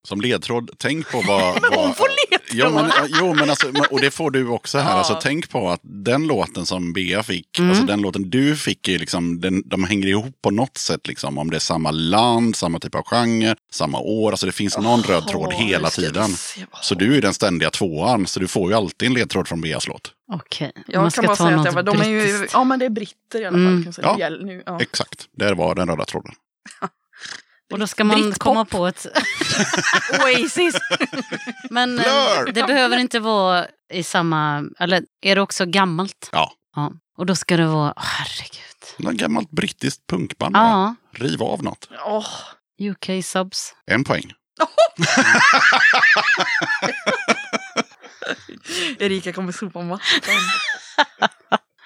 Som ledtråd, tänk på vad... Men hon får ledtråd. Jo, men, jo, men alltså, och det får du också här. Ja. Alltså, tänk på att den låten som Bea fick, Mm. alltså den låten du fick, är liksom, den, de hänger ihop på något sätt. Liksom, om det är samma land, samma typ av genre, samma år. Alltså det finns någon röd tråd hela tiden. Så du är den ständiga tvåan, så du får ju alltid en ledtråd från Beas låt. Okej. Jag man kan bara ta säga att jag, de är ju, ja men det är britter i alla fall. Mm. Kan säga. Ja. Nu, ja. Exakt, där var den röda tråden. Och då ska man Britpop. komma på ett... Oasis! Men eh, Blur! det behöver inte vara i samma... Eller är det också gammalt? Ja. ja. Och då ska det vara... åh, herregud. Något gammalt brittiskt punkband. Ja. Riv av något. Åh, UK subs. En poäng. Erika kommer sopa mattan.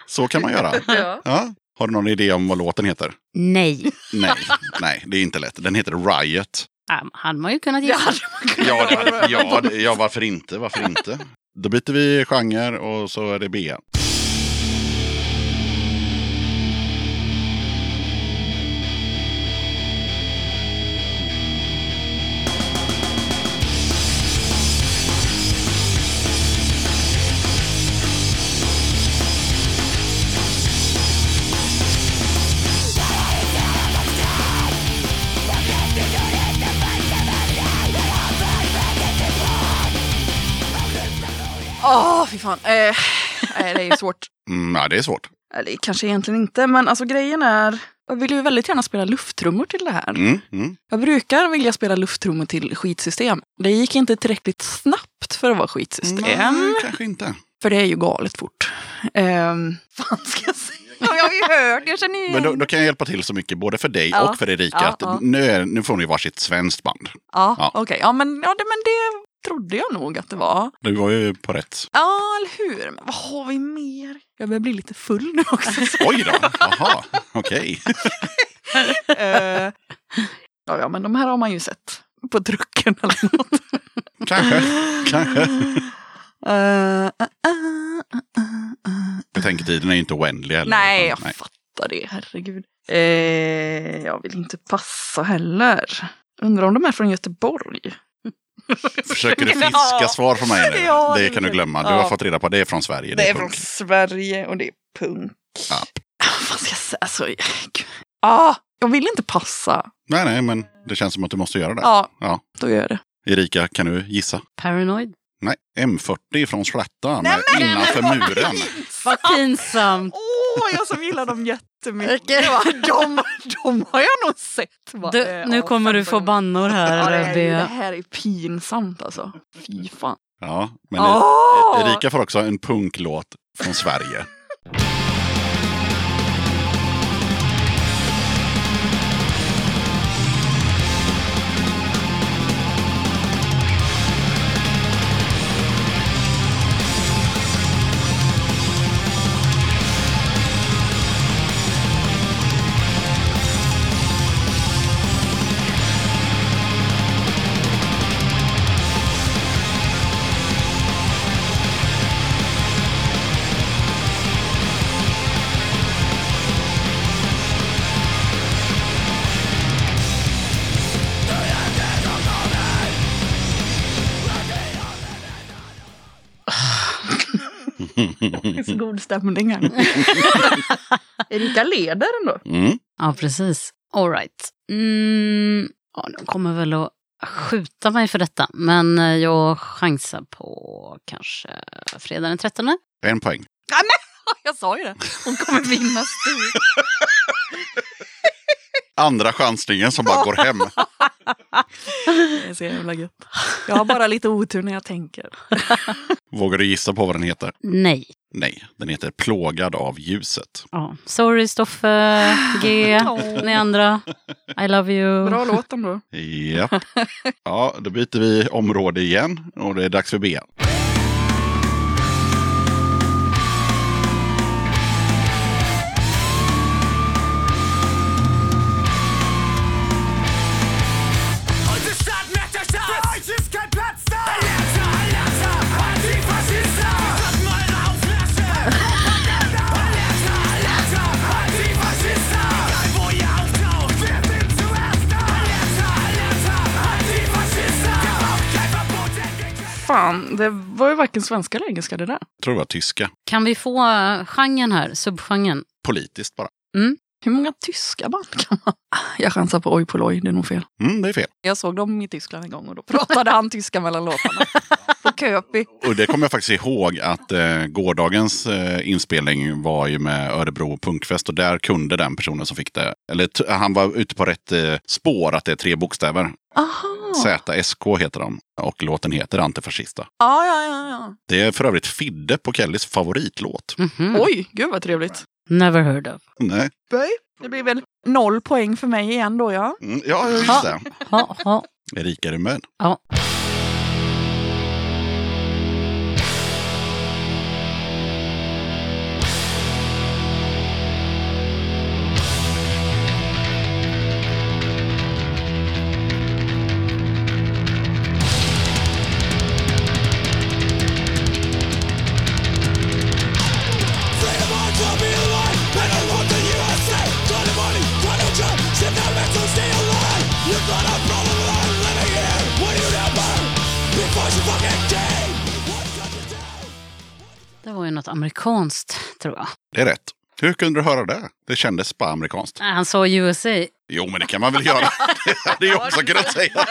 Så kan man göra. ja. Ja. Har du någon idé om vad låten heter? Nej. Nej, nej, det är inte lätt. Den heter Riot. Ja, hade man ju kunnat gissa. Ja, det ja, det, ja, varför inte? Varför inte? Då byter vi genre och så är det B. fan. Eh, nej, det är ju svårt. Mm, ja, det är svårt. Eller kanske egentligen inte, men alltså grejen är... Jag vill ju väldigt gärna spela lufttrummor till det här. Mm, mm. Jag brukar vilja spela lufttrummor till skitsystem. Det gick inte tillräckligt snabbt för att vara skitsystem. Nej, kanske inte. För det är ju galet fort. Um, fan ska jag säga? Ja, jag har ju hört, jag känner igen. Men då, då kan jag hjälpa till så mycket, både för dig Ja. och för Erika. Ja, att. Nu, är, nu får ni varsitt svenskt band. Ja, okej. Ja, men, ja, det, men det trodde jag nog att det var. Du var ju på rätt. Ja, eller hur? Men vad har vi mer? Jag börjar bli lite full nu också. Oj då, jaha, okej. Eh, ja, ja, men de här har man ju sett på trucken eller något. Kanske, kanske. Eh, eh, eh, eh. Betänketiden är inte oändlig heller. Nej, jag fattar det. Herregud. Eh, jag vill inte passa heller. Undrar om de är från Göteborg? Försöker du fiska Ja. svar från mig nu? Ja, det det kan du är- glömma. Du ja. har fått reda på att det är från Sverige. Det är från punk. Sverige och det är punk. Ja. Ah, Vad ska jag säga? Alltså, ah, jag vill inte passa. Nej, nej, men det känns som att du måste göra det. Ja, Ja. då gör jag det. Erika, kan du gissa? Paranoid. Nej, M40 från Slätta med Innanför muren. Vad pinsamt. Åh, jag som gillar dem jättemycket. De, de har jag nog sett. Du, nu kommer du 15 få bannor här. Ja, det, eller här, är- det här är pinsamt alltså. Fy fan. Ja, men Åh! Erika får också en punklåt från Sverige. Det är så god stämning här. Erika leder ändå. Mm. Ja, precis. All right. Mm, ja, de kommer väl att skjuta mig för detta, men eh, jag chansar på kanske fredag den 13. En poäng. Jag sa ju det. Hon kommer vinna stort. Andra chansningen som bara går hem. Det är så jävla gött. Jag har bara lite otur när jag tänker. Vågar du gissa på vad den heter? Nej. Nej, den heter Plågad av ljuset. Ja. Sorry Stoffe, G, ni andra. I love you. Bra låt ändå. Japp. Ja, då byter vi område igen och det är dags för B. Fan, det var ju varken svenska eller engelska det där. Jag tror det var tyska. Kan vi få eh, genren här, subgenren? Politiskt bara. Hur många tyska band kan man? Jag chansar på Oj Polloj, det är nog fel. Mm, det är fel. Jag såg dem i Tyskland en gång och då pratade han tyska mellan låtarna. På Köpi. Och det kommer jag faktiskt ihåg att eh, gårdagens eh, inspelning var ju med Örebro Punkfest och där kunde den personen som fick det, eller han var ute på rätt eh, spår att det är tre bokstäver. Aha. ZSK heter de och låten heter Antifascista. Ja, ja, ja, ja. Det är för övrigt Fidde på Kellys favoritlåt. Mhm. Oj, gud vad trevligt. Never heard of. Nej. Det blir väl noll poäng för mig igen då, ja. Mm, ja, just det. Ha, ha. Erika, är du med? Ja. Amerikanskt, tror jag. Det är rätt. Hur kunde du höra det? Det kändes bara amerikanskt. Nej, Han sa USA. Jo, men det kan man väl göra. Det hade jag också kunnat säga.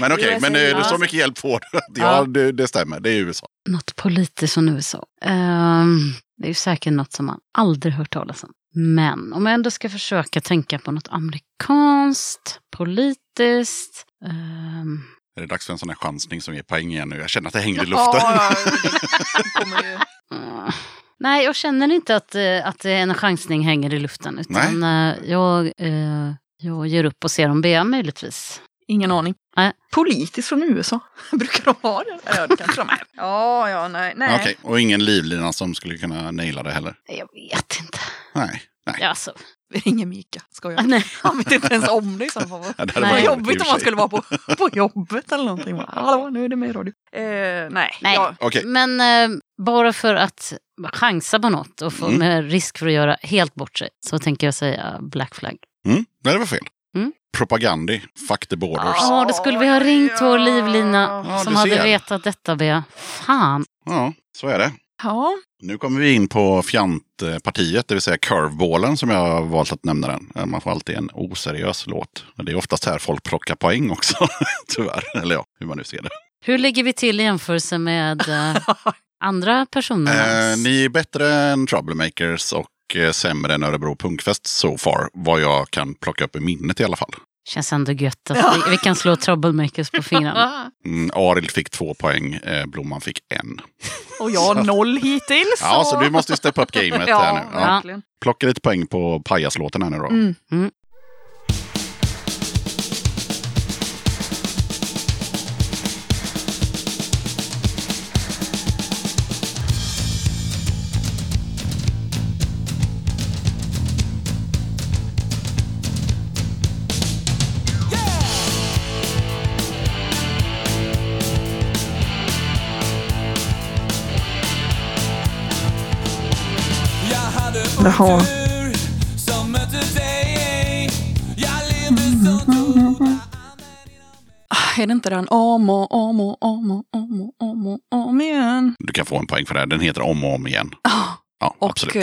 Men okej, men eh, så mycket hjälp får du. Ja, det, det stämmer. Det är USA. Något politiskt från USA. Ehm, det är ju säkert något som man aldrig hört talas om. Men om jag ändå ska försöka tänka på något amerikanskt, politiskt. ehm, Är det dags för en sån här chansning som ger poäng igen nu? Jag känner att det hänger i luften. Ja. Mm. Nej, jag känner inte att, eh, att en chansning hänger i luften. Utan eh, jag, eh, jag ger upp och ser om Bea möjligtvis. Ingen aning. Nej. Politiskt från USA. Brukar de ha det? Ja, det kanske de är. Ja, ja, nej. nej. Okej, och ingen livlina som skulle kunna naila det heller? Jag vet inte. Nej. Nej. Ja, Alltså, Vi ringer Mika. Ska jag? nej. Han vet inte ens om det i så fall. Ja, det jobbigt om man sig. skulle vara på, på jobbet eller någonting. Hallå, nu är det med i radio. Eh, nej. Nej. Ja, Okej, Men eh, bara för att chansa på något och få Mm. med risk för att göra helt bort sig så tänker jag säga Black Flag. mm, nej, det var fel. Mm. Propagandi, fuck the borders. Ja, då skulle vi ha ringt vår livlina Ja, som hade vetat detta, Bea. Fan. Ja, så är det. Ja. Nu kommer vi in på fjantpartiet, det vill säga curveballen som jag har valt att nämna den. Man får alltid en oseriös låt. Men det är oftast här folk plockar poäng också, tyvärr. Eller ja, hur man nu ser det. Hur ligger vi till i jämförelse med eh, andra personer? Eh, ni är bättre än Troublemakers och eh, sämre än Örebro Punkfest so far. Vad jag kan plocka upp i minnet i alla fall. Känns ändå gött att vi, vi kan slå troublemakers på fingrarna. Mm, Arild fick två poäng, eh, Blomman fick en. Och jag har noll hittills. Ja, så du måste steppa upp gamet ja, här nu. Ja. verkligen. Plocka lite poäng på pajaslåten här nu då. Mm. Mm. Så noga är det inte den om och om och om och om och om och om igen? Du kan få en poäng för det. här. Den heter Om och om igen. Ja, Ja, och... absolut. eh,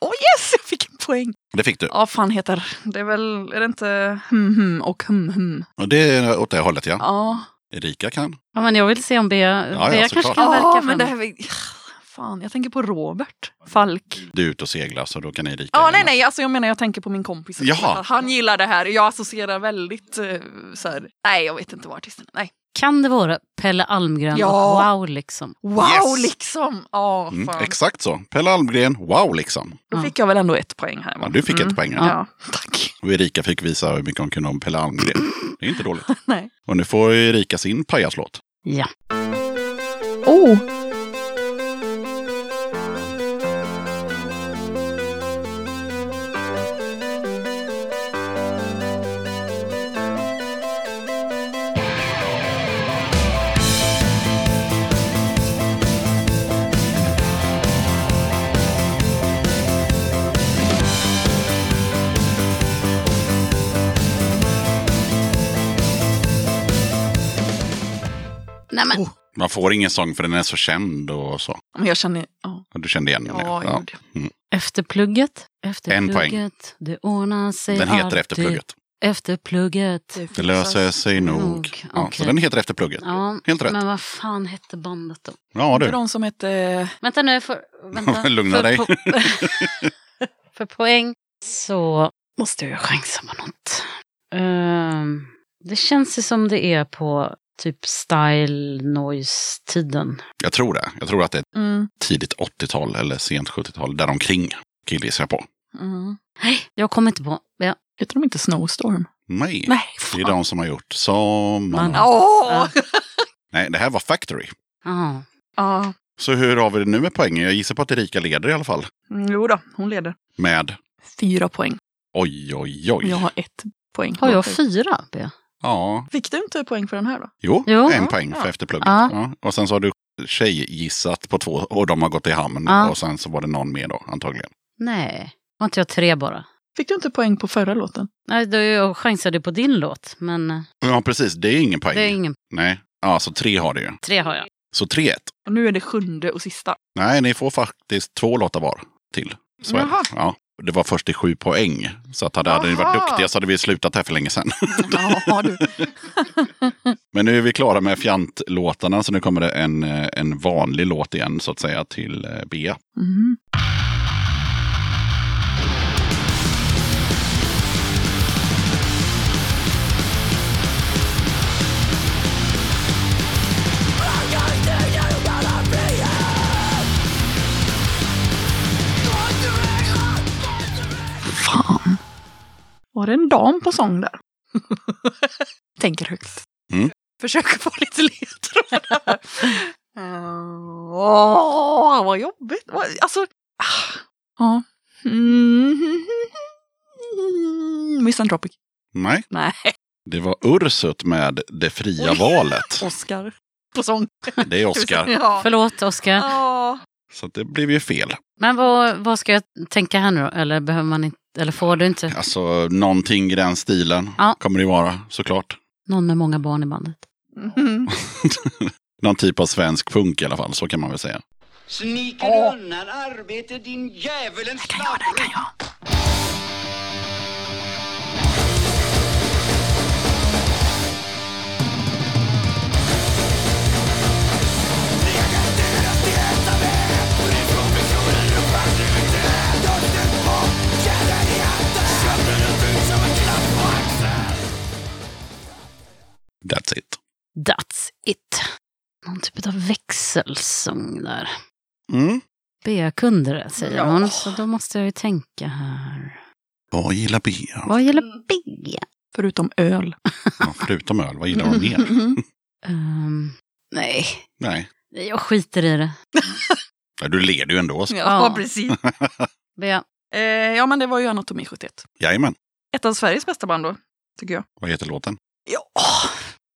Åh yes, jag fick en poäng! Det fick du. Ja, fan heter det är väl, är det inte hum hum och hum hum? Och det är åt det hållet, ja. Ja. Erika kan. Ja, men jag vill se om Bea, ja, Bea kanske kan verka för men det här är... Fan, jag tänker på Robert Falk. Du är ute och seglar så då kan Erika Ja, göra nej, nej, alltså jag menar jag tänker på min kompis. Jaha. Han gillar det här. Jag associerar väldigt eh, så här, nej jag vet inte vad artisten är. Nej. Kan det vara Pelle Almgren Ja. och Wow liksom? Wow Yes. liksom! Ja, Mm, exakt så. Pelle Almgren, wow liksom. Då fick jag väl ändå ett poäng här. va? Ja, du fick ett poäng. här. Ja, tack. Och Erika fick visa hur mycket hon kunde om Pelle Almgren. Det är inte dåligt. Nej. Och nu får Erika sin pajaslåt. Ja. Oh! Men, Oh. Man får ingen sång för den är så känd och så. Men jag känner, ja, Du kände igen den? ja, jag gjorde det. Efter plugget, efter En poäng. plugget, det ordnar sig Den heter alltid. Efter plugget. Efter plugget. Det löser sig nog. Nog, Ja, okej. Så den heter Efter plugget. Ja, Helt rätt. men vad fan hette bandet då? Ja För du. de som hette... Vänta nu, för, vänta. Lugna för, dig. Po för poäng så måste jag chansa på något. Ehm, det känns ju som det är på typ style noise-tiden. Jag tror det. Jag tror att det är Mm, tidigt 80-tal eller sent 70-tal. Däromkring killgissar jag på. mm. Nej, jag kommer inte på. Ja. Heter de inte Snowstorm? Nej. Nej, Det är de som har gjort Sommar. Åh! Nej, det här var Factory. Ja. Ja, Så hur har vi det nu med poängen? Jag gissar på att Erika leder i alla fall. mm, jo då, hon leder. Med Fyra poäng. oj, oj, oj. Jag har ett poäng. Har jag fyra? Ja, Fick du inte poäng för den här då? jo, Jo. en poäng för efterplugget. Ja. Ja. Och sen så har du tjejgissat på två och de har gått i hamn. Ja. Och sen så var det någon mer då, antagligen. Nej, var inte jag tre bara? Fick du inte poäng på förra låten? Nej, då jag chansade på din låt, men eh, Ja, precis. Det är ingen poäng. det är ingen. Nej, ja, så tre har det ju. Tre har jag. Så 3-1. Och nu är det sjunde och sista. Nej, ni får faktiskt två låtar var till. Så. Jaha. Ja, det var först i sju poäng. Så att hade, hade ni varit duktiga så hade vi slutat här för länge sedan. Ja. Men nu är vi klara med fjantlåtarna så nu kommer det en, eh, en vanlig låt igen så att säga till eh, Bea. Mm. Var det en dam på sång där? Tänker högt. Mm. Försöker få lite ledtrådar. Uh, Åh, vad jobbigt. Alltså, ah, ja. Mm. Misanthropic. Nej, Nej, det var Ursut med Det fria Oj. valet. Oscar på sång. Det är Oscar. Ja. Förlåt, Oskar. Ja. Så det blev ju fel. Men vad, vad ska jag tänka här nu då? Eller behöver man inte? Eller får du inte? Alltså någonting i den stilen Ja. kommer det vara såklart. Någon med många barn i bandet. Mm. Någon typ av svensk funk i alla fall, så kan man väl säga. Sniker du undan arbete din djävulens Kan jag, det kan jag. That's it. That's it. Någon typ av växelsång där. Mm. Bea kunde det, säger Ja. hon. Så då måste jag ju tänka här. Vad gillar Bea? Vad gäller Bea? Förutom öl. Ja, förutom öl, vad gillar hon mer? Ehm, nej, Nej, jag skiter i det. Ja, du leder ju ändå. Ja, Ja. precis. Bea, Eh, ja, men det var ju Anatomi 71. Jajamän. Ett av Sveriges bästa band då, tycker jag. Vad heter låten? Ja,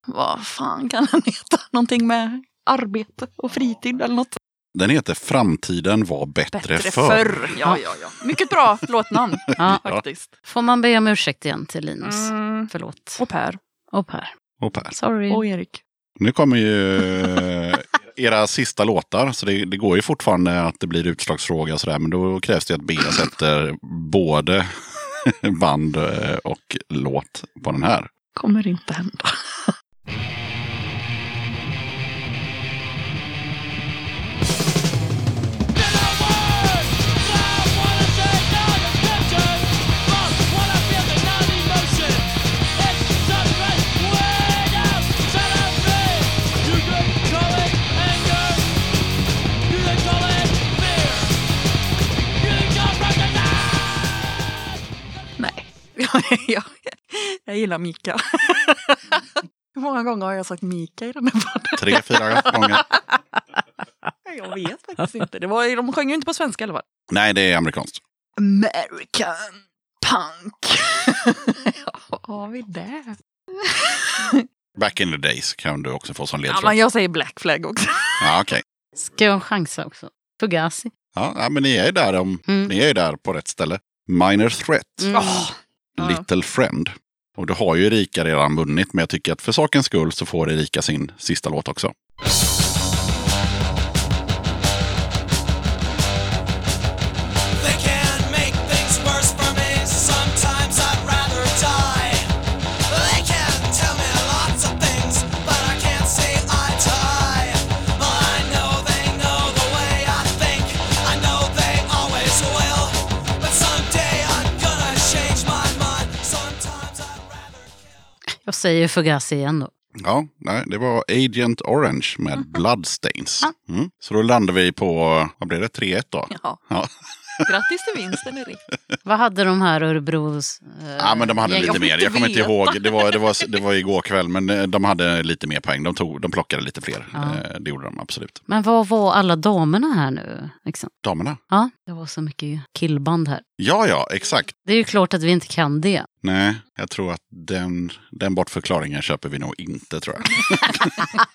vad fan kan den heta? Någonting med arbete och fritid eller något. Den heter Framtiden var bättre, Bättre förr. förr. Ja, ja, ja. Mycket bra låtnamn ja, faktiskt. får man be om ursäkt igen till Linus? Mm. Förlåt. Och Per. Och Per. Och Per. Sorry. Och Erik. Nu kommer ju eh, era sista låtar. Så det, det går ju fortfarande att det blir utslagsfråga och sådär. Men då krävs det att Bea sätter både band eh, och låt på den här. Kommer inte hända. Nej. jag, jag, jag gillar Mika. Hur många gånger har jag sagt Mika i den här podden? Tre, fyra gånger. Jag vet faktiskt inte. Det var, de sjöng ju inte på svenska eller vad? Nej, det är amerikanskt. American punk. ja, har vi där? Back in the days kan du också få som Ja, ledtråd. men jag säger Black Flag också. Ja, okej. Ska jag chansa också? Fugazi. Ja, ja, men ni är ju där, om, Mm. ni är där på rätt ställe. Minor Threat, Mm. Ja. Little Friend. Och det har ju Erika redan vunnit, men jag tycker att för sakens skull så får Erika sin sista låt också. Jag säger Fugazi igen då. Ja, nej, det var Agent Orange med Bloodstains. Mm. Så då landar vi på, vad blir det, 3-1 då? Ja. Ja. Grattis till vinsten Erik. Vad hade de här Örebros... Eh, Ja, men de hade lite mer. Jag kommer inte ihåg. Det var, det, var, det var igår kväll, men eh, de hade lite mer poäng. De, tog, de plockade lite fler. Ja. Eh, Det gjorde de absolut. Men vad var alla damerna här nu? Liksom? Damerna? Ja, det var så mycket killband här. Ja, ja, exakt. Det är ju klart att vi inte kan det. Nej, jag tror att den, den bortförklaringen köper vi nog inte, tror jag.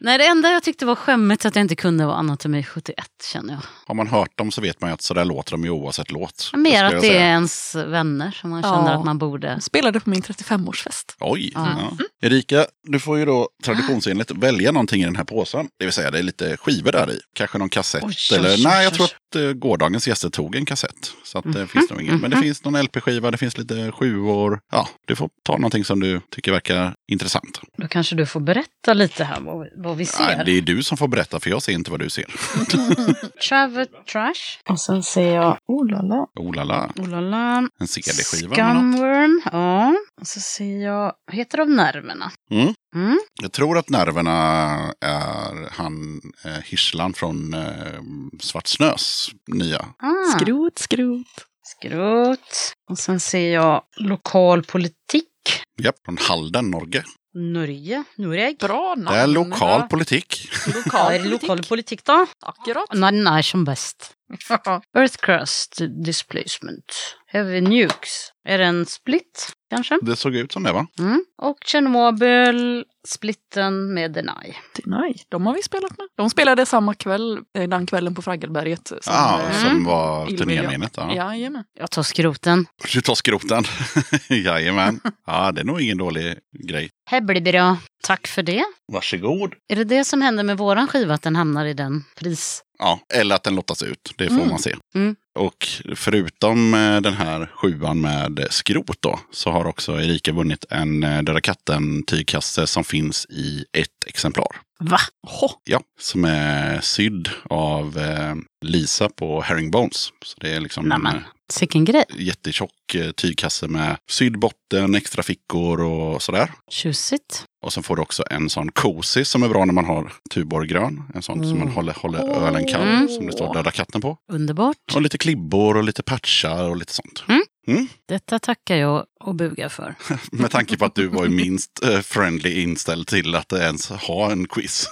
Nej, det enda jag tyckte var skämmigt att jag inte kunde var Anatomy 71, känner jag. Har man hört dem så vet man ju att sådär låter de ju oavsett låt. Mer att det är säga. ens vänner som man Ja. känner att man borde... Jag spelade på min 35-årsfest. Oj! Ja. Ja. Erika, du får ju då traditionsenligt välja någonting i den här påsen. Det vill säga, det är lite skivor där i. Kanske någon kassett. Oj, oj, eller oj, nej, jag oj. tror att eh, gårdagens gäster tog en kassett. Så att det finns nog ingen. Men det finns någon LP-skiva, det finns lite sjuor. Ja, du får ta någonting som du tycker verkar intressant. Då kanske du får berätta lite här vad, vi- vad vi ser. Nej, det är du som får berätta, för jag ser inte vad du ser. Travel Trash. Och sen ser jag... Oh la la. Oh la la, Oh la la. en CD-skiva. Scumworm. Ja. Och så ser jag... Vad heter de nerverna? Mm. Mm. Jag tror att nerverna är han eh, Hirslan från eh, Svartsnös nya. Ah. Skrot, skrot. Skrot. Och sen ser jag lokal politik. Japp, från Halden, Norge. Norge. Noreg. Bra namn. Det är lokal politik. Vad lokal är det lokal politik då? Akkurat. När den är som bäst. Earth crust displacement. Heavy nukes. Är det en split kanske? Det såg ut som det va? Mm. Och Tjernobyl, splitten med Deny. Nej, de har vi spelat med. De spelade samma kväll, eh, den kvällen på Fraggelberget. Som, Ja, eh, som var turnéminnet. Ja. Jajamän. Jag tar skroten. Du tar skroten. Jajamän. Ja, det är nog ingen dålig grej. Här blir bra. Tack för det. Varsågod. Är det det som händer med våran skiva, att den hamnar i den pris? Ja, eller att den lottas ut. Det får Mm. man se. Mm. Och förutom eh, den här sjuan med skrot då, så har också Erika vunnit en eh, Döda katten-tygkasse som finns i ett exemplar. Va? Ho, Ja, som är sydd av eh, Lisa på Herringbones. Så det är liksom en Nämen, sicken grej. eh, jättetjock eh, tygkasse med sydd botten, extra fickor och sådär. Tjusigt. Och sen får du också en sån cozy som är bra när man har tuborggrön. En sån som man håller, håller ölen kall, Mm. som det står Döda katten på. Underbart. Och lite klibbor och lite patchar och lite sånt. Detta tackar jag och bugar för. Med tanke på att du var ju minst eh, friendly inställd till att ens ha en quiz.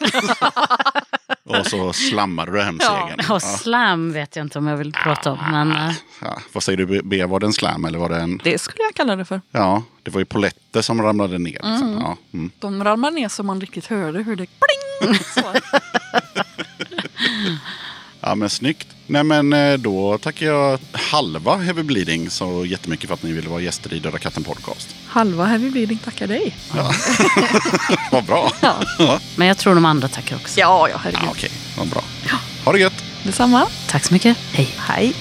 och så slammade du hem Ja. segern. Ja, slam vet jag inte om jag vill prata om. Men eh, Ja, vad säger du, B? Var det en slam eller var det en... det skulle jag kalla det för. Ja, det var ju poletter som ramlade ner. Liksom. Ja, mm. De ramlade ner så man riktigt hörde hur det pling. Ja men snyggt. Nej men eh, då tackar jag halva Heavy Bleeding så jättemycket för att ni ville vara gäster i Döda katten podcast. Halva Heavy Bleeding tackar dig. Vad bra. Ja, Men jag tror de andra tackar också. ja, ja herregud. Ja, Okej, vad bra. Ha det gött. Detsamma. Tack så mycket. Hej. Hej.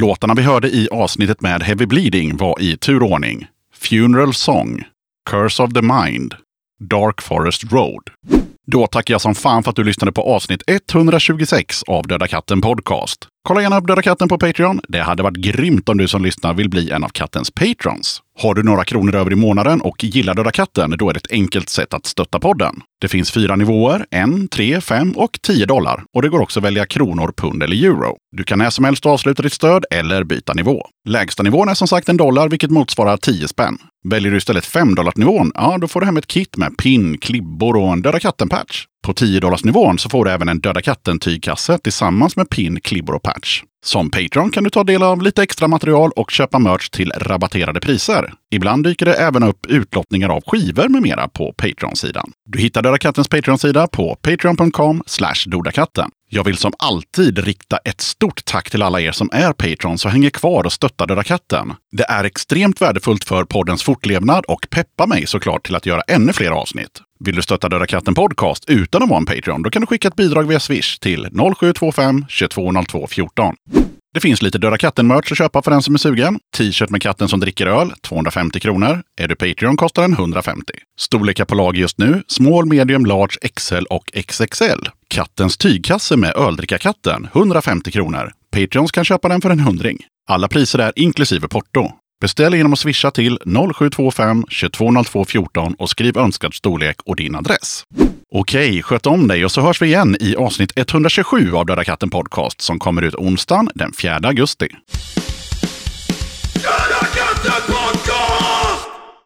Låtarna vi hörde i avsnittet med Heavy Bleeding var i turordning Funeral Song, Curse of the Mind, Dark Forest Road. Då tackar jag som fan för att du lyssnade på avsnitt 126 av Döda katten Podcast. Kolla gärna upp Döda katten på Patreon. Det hade varit grymt om du som lyssnar vill bli en av kattens patrons. Har du några kronor över i månaden och gillar Döda katten, då är det ett enkelt sätt att stötta podden. Det finns fyra nivåer, en, tre, fem och tio dollar. Och det går också att välja kronor, pund eller euro. Du kan när som helst avsluta ditt stöd eller byta nivå. Lägsta nivån är som sagt en dollar, vilket motsvarar 10 spänn. Väljer du istället 5 nivån, ja då får du hem ett kit med pin, klibbor och en Döda katten-patch. På 10 nivån så får du även en Döda katten-tygkasse tillsammans med pin, klibbor och patch. Som Patreon kan du ta del av lite extra material och köpa merch till rabatterade priser. Ibland dyker det även upp utlottningar av skivor med mera på Patreon-sidan. Du hittar Döda kattens Patreon-sida på patreon.com dodakatten. Jag vill som alltid rikta ett stort tack till alla er som är Patrons och hänger kvar och stöttar Döda katten. Det är extremt värdefullt för poddens fortlevnad och peppar mig såklart till att göra ännu fler avsnitt. Vill du stötta Döda katten Podcast utan att vara en Patreon, då kan du skicka ett bidrag via Swish till 0725-220214. 14. Det finns lite Döda katten-merch att köpa för den som är sugen. T-shirt med katten som dricker öl, 250 kronor. Är du Patreon kostar den 150. Storlekar på lag just nu, small, medium, large, XL och XXL. Kattens tygkasse med öldrickarkatten, 150 kronor. Patreons kan köpa den för en hundring. Alla priser är inklusive porto. Beställ genom att swisha till 0725 2202 14 och skriv önskad storlek och din adress. Okej, sköt om dig och så hörs vi igen i avsnitt 127 av Döda katten podcast som kommer ut onsdagen den 4 augusti.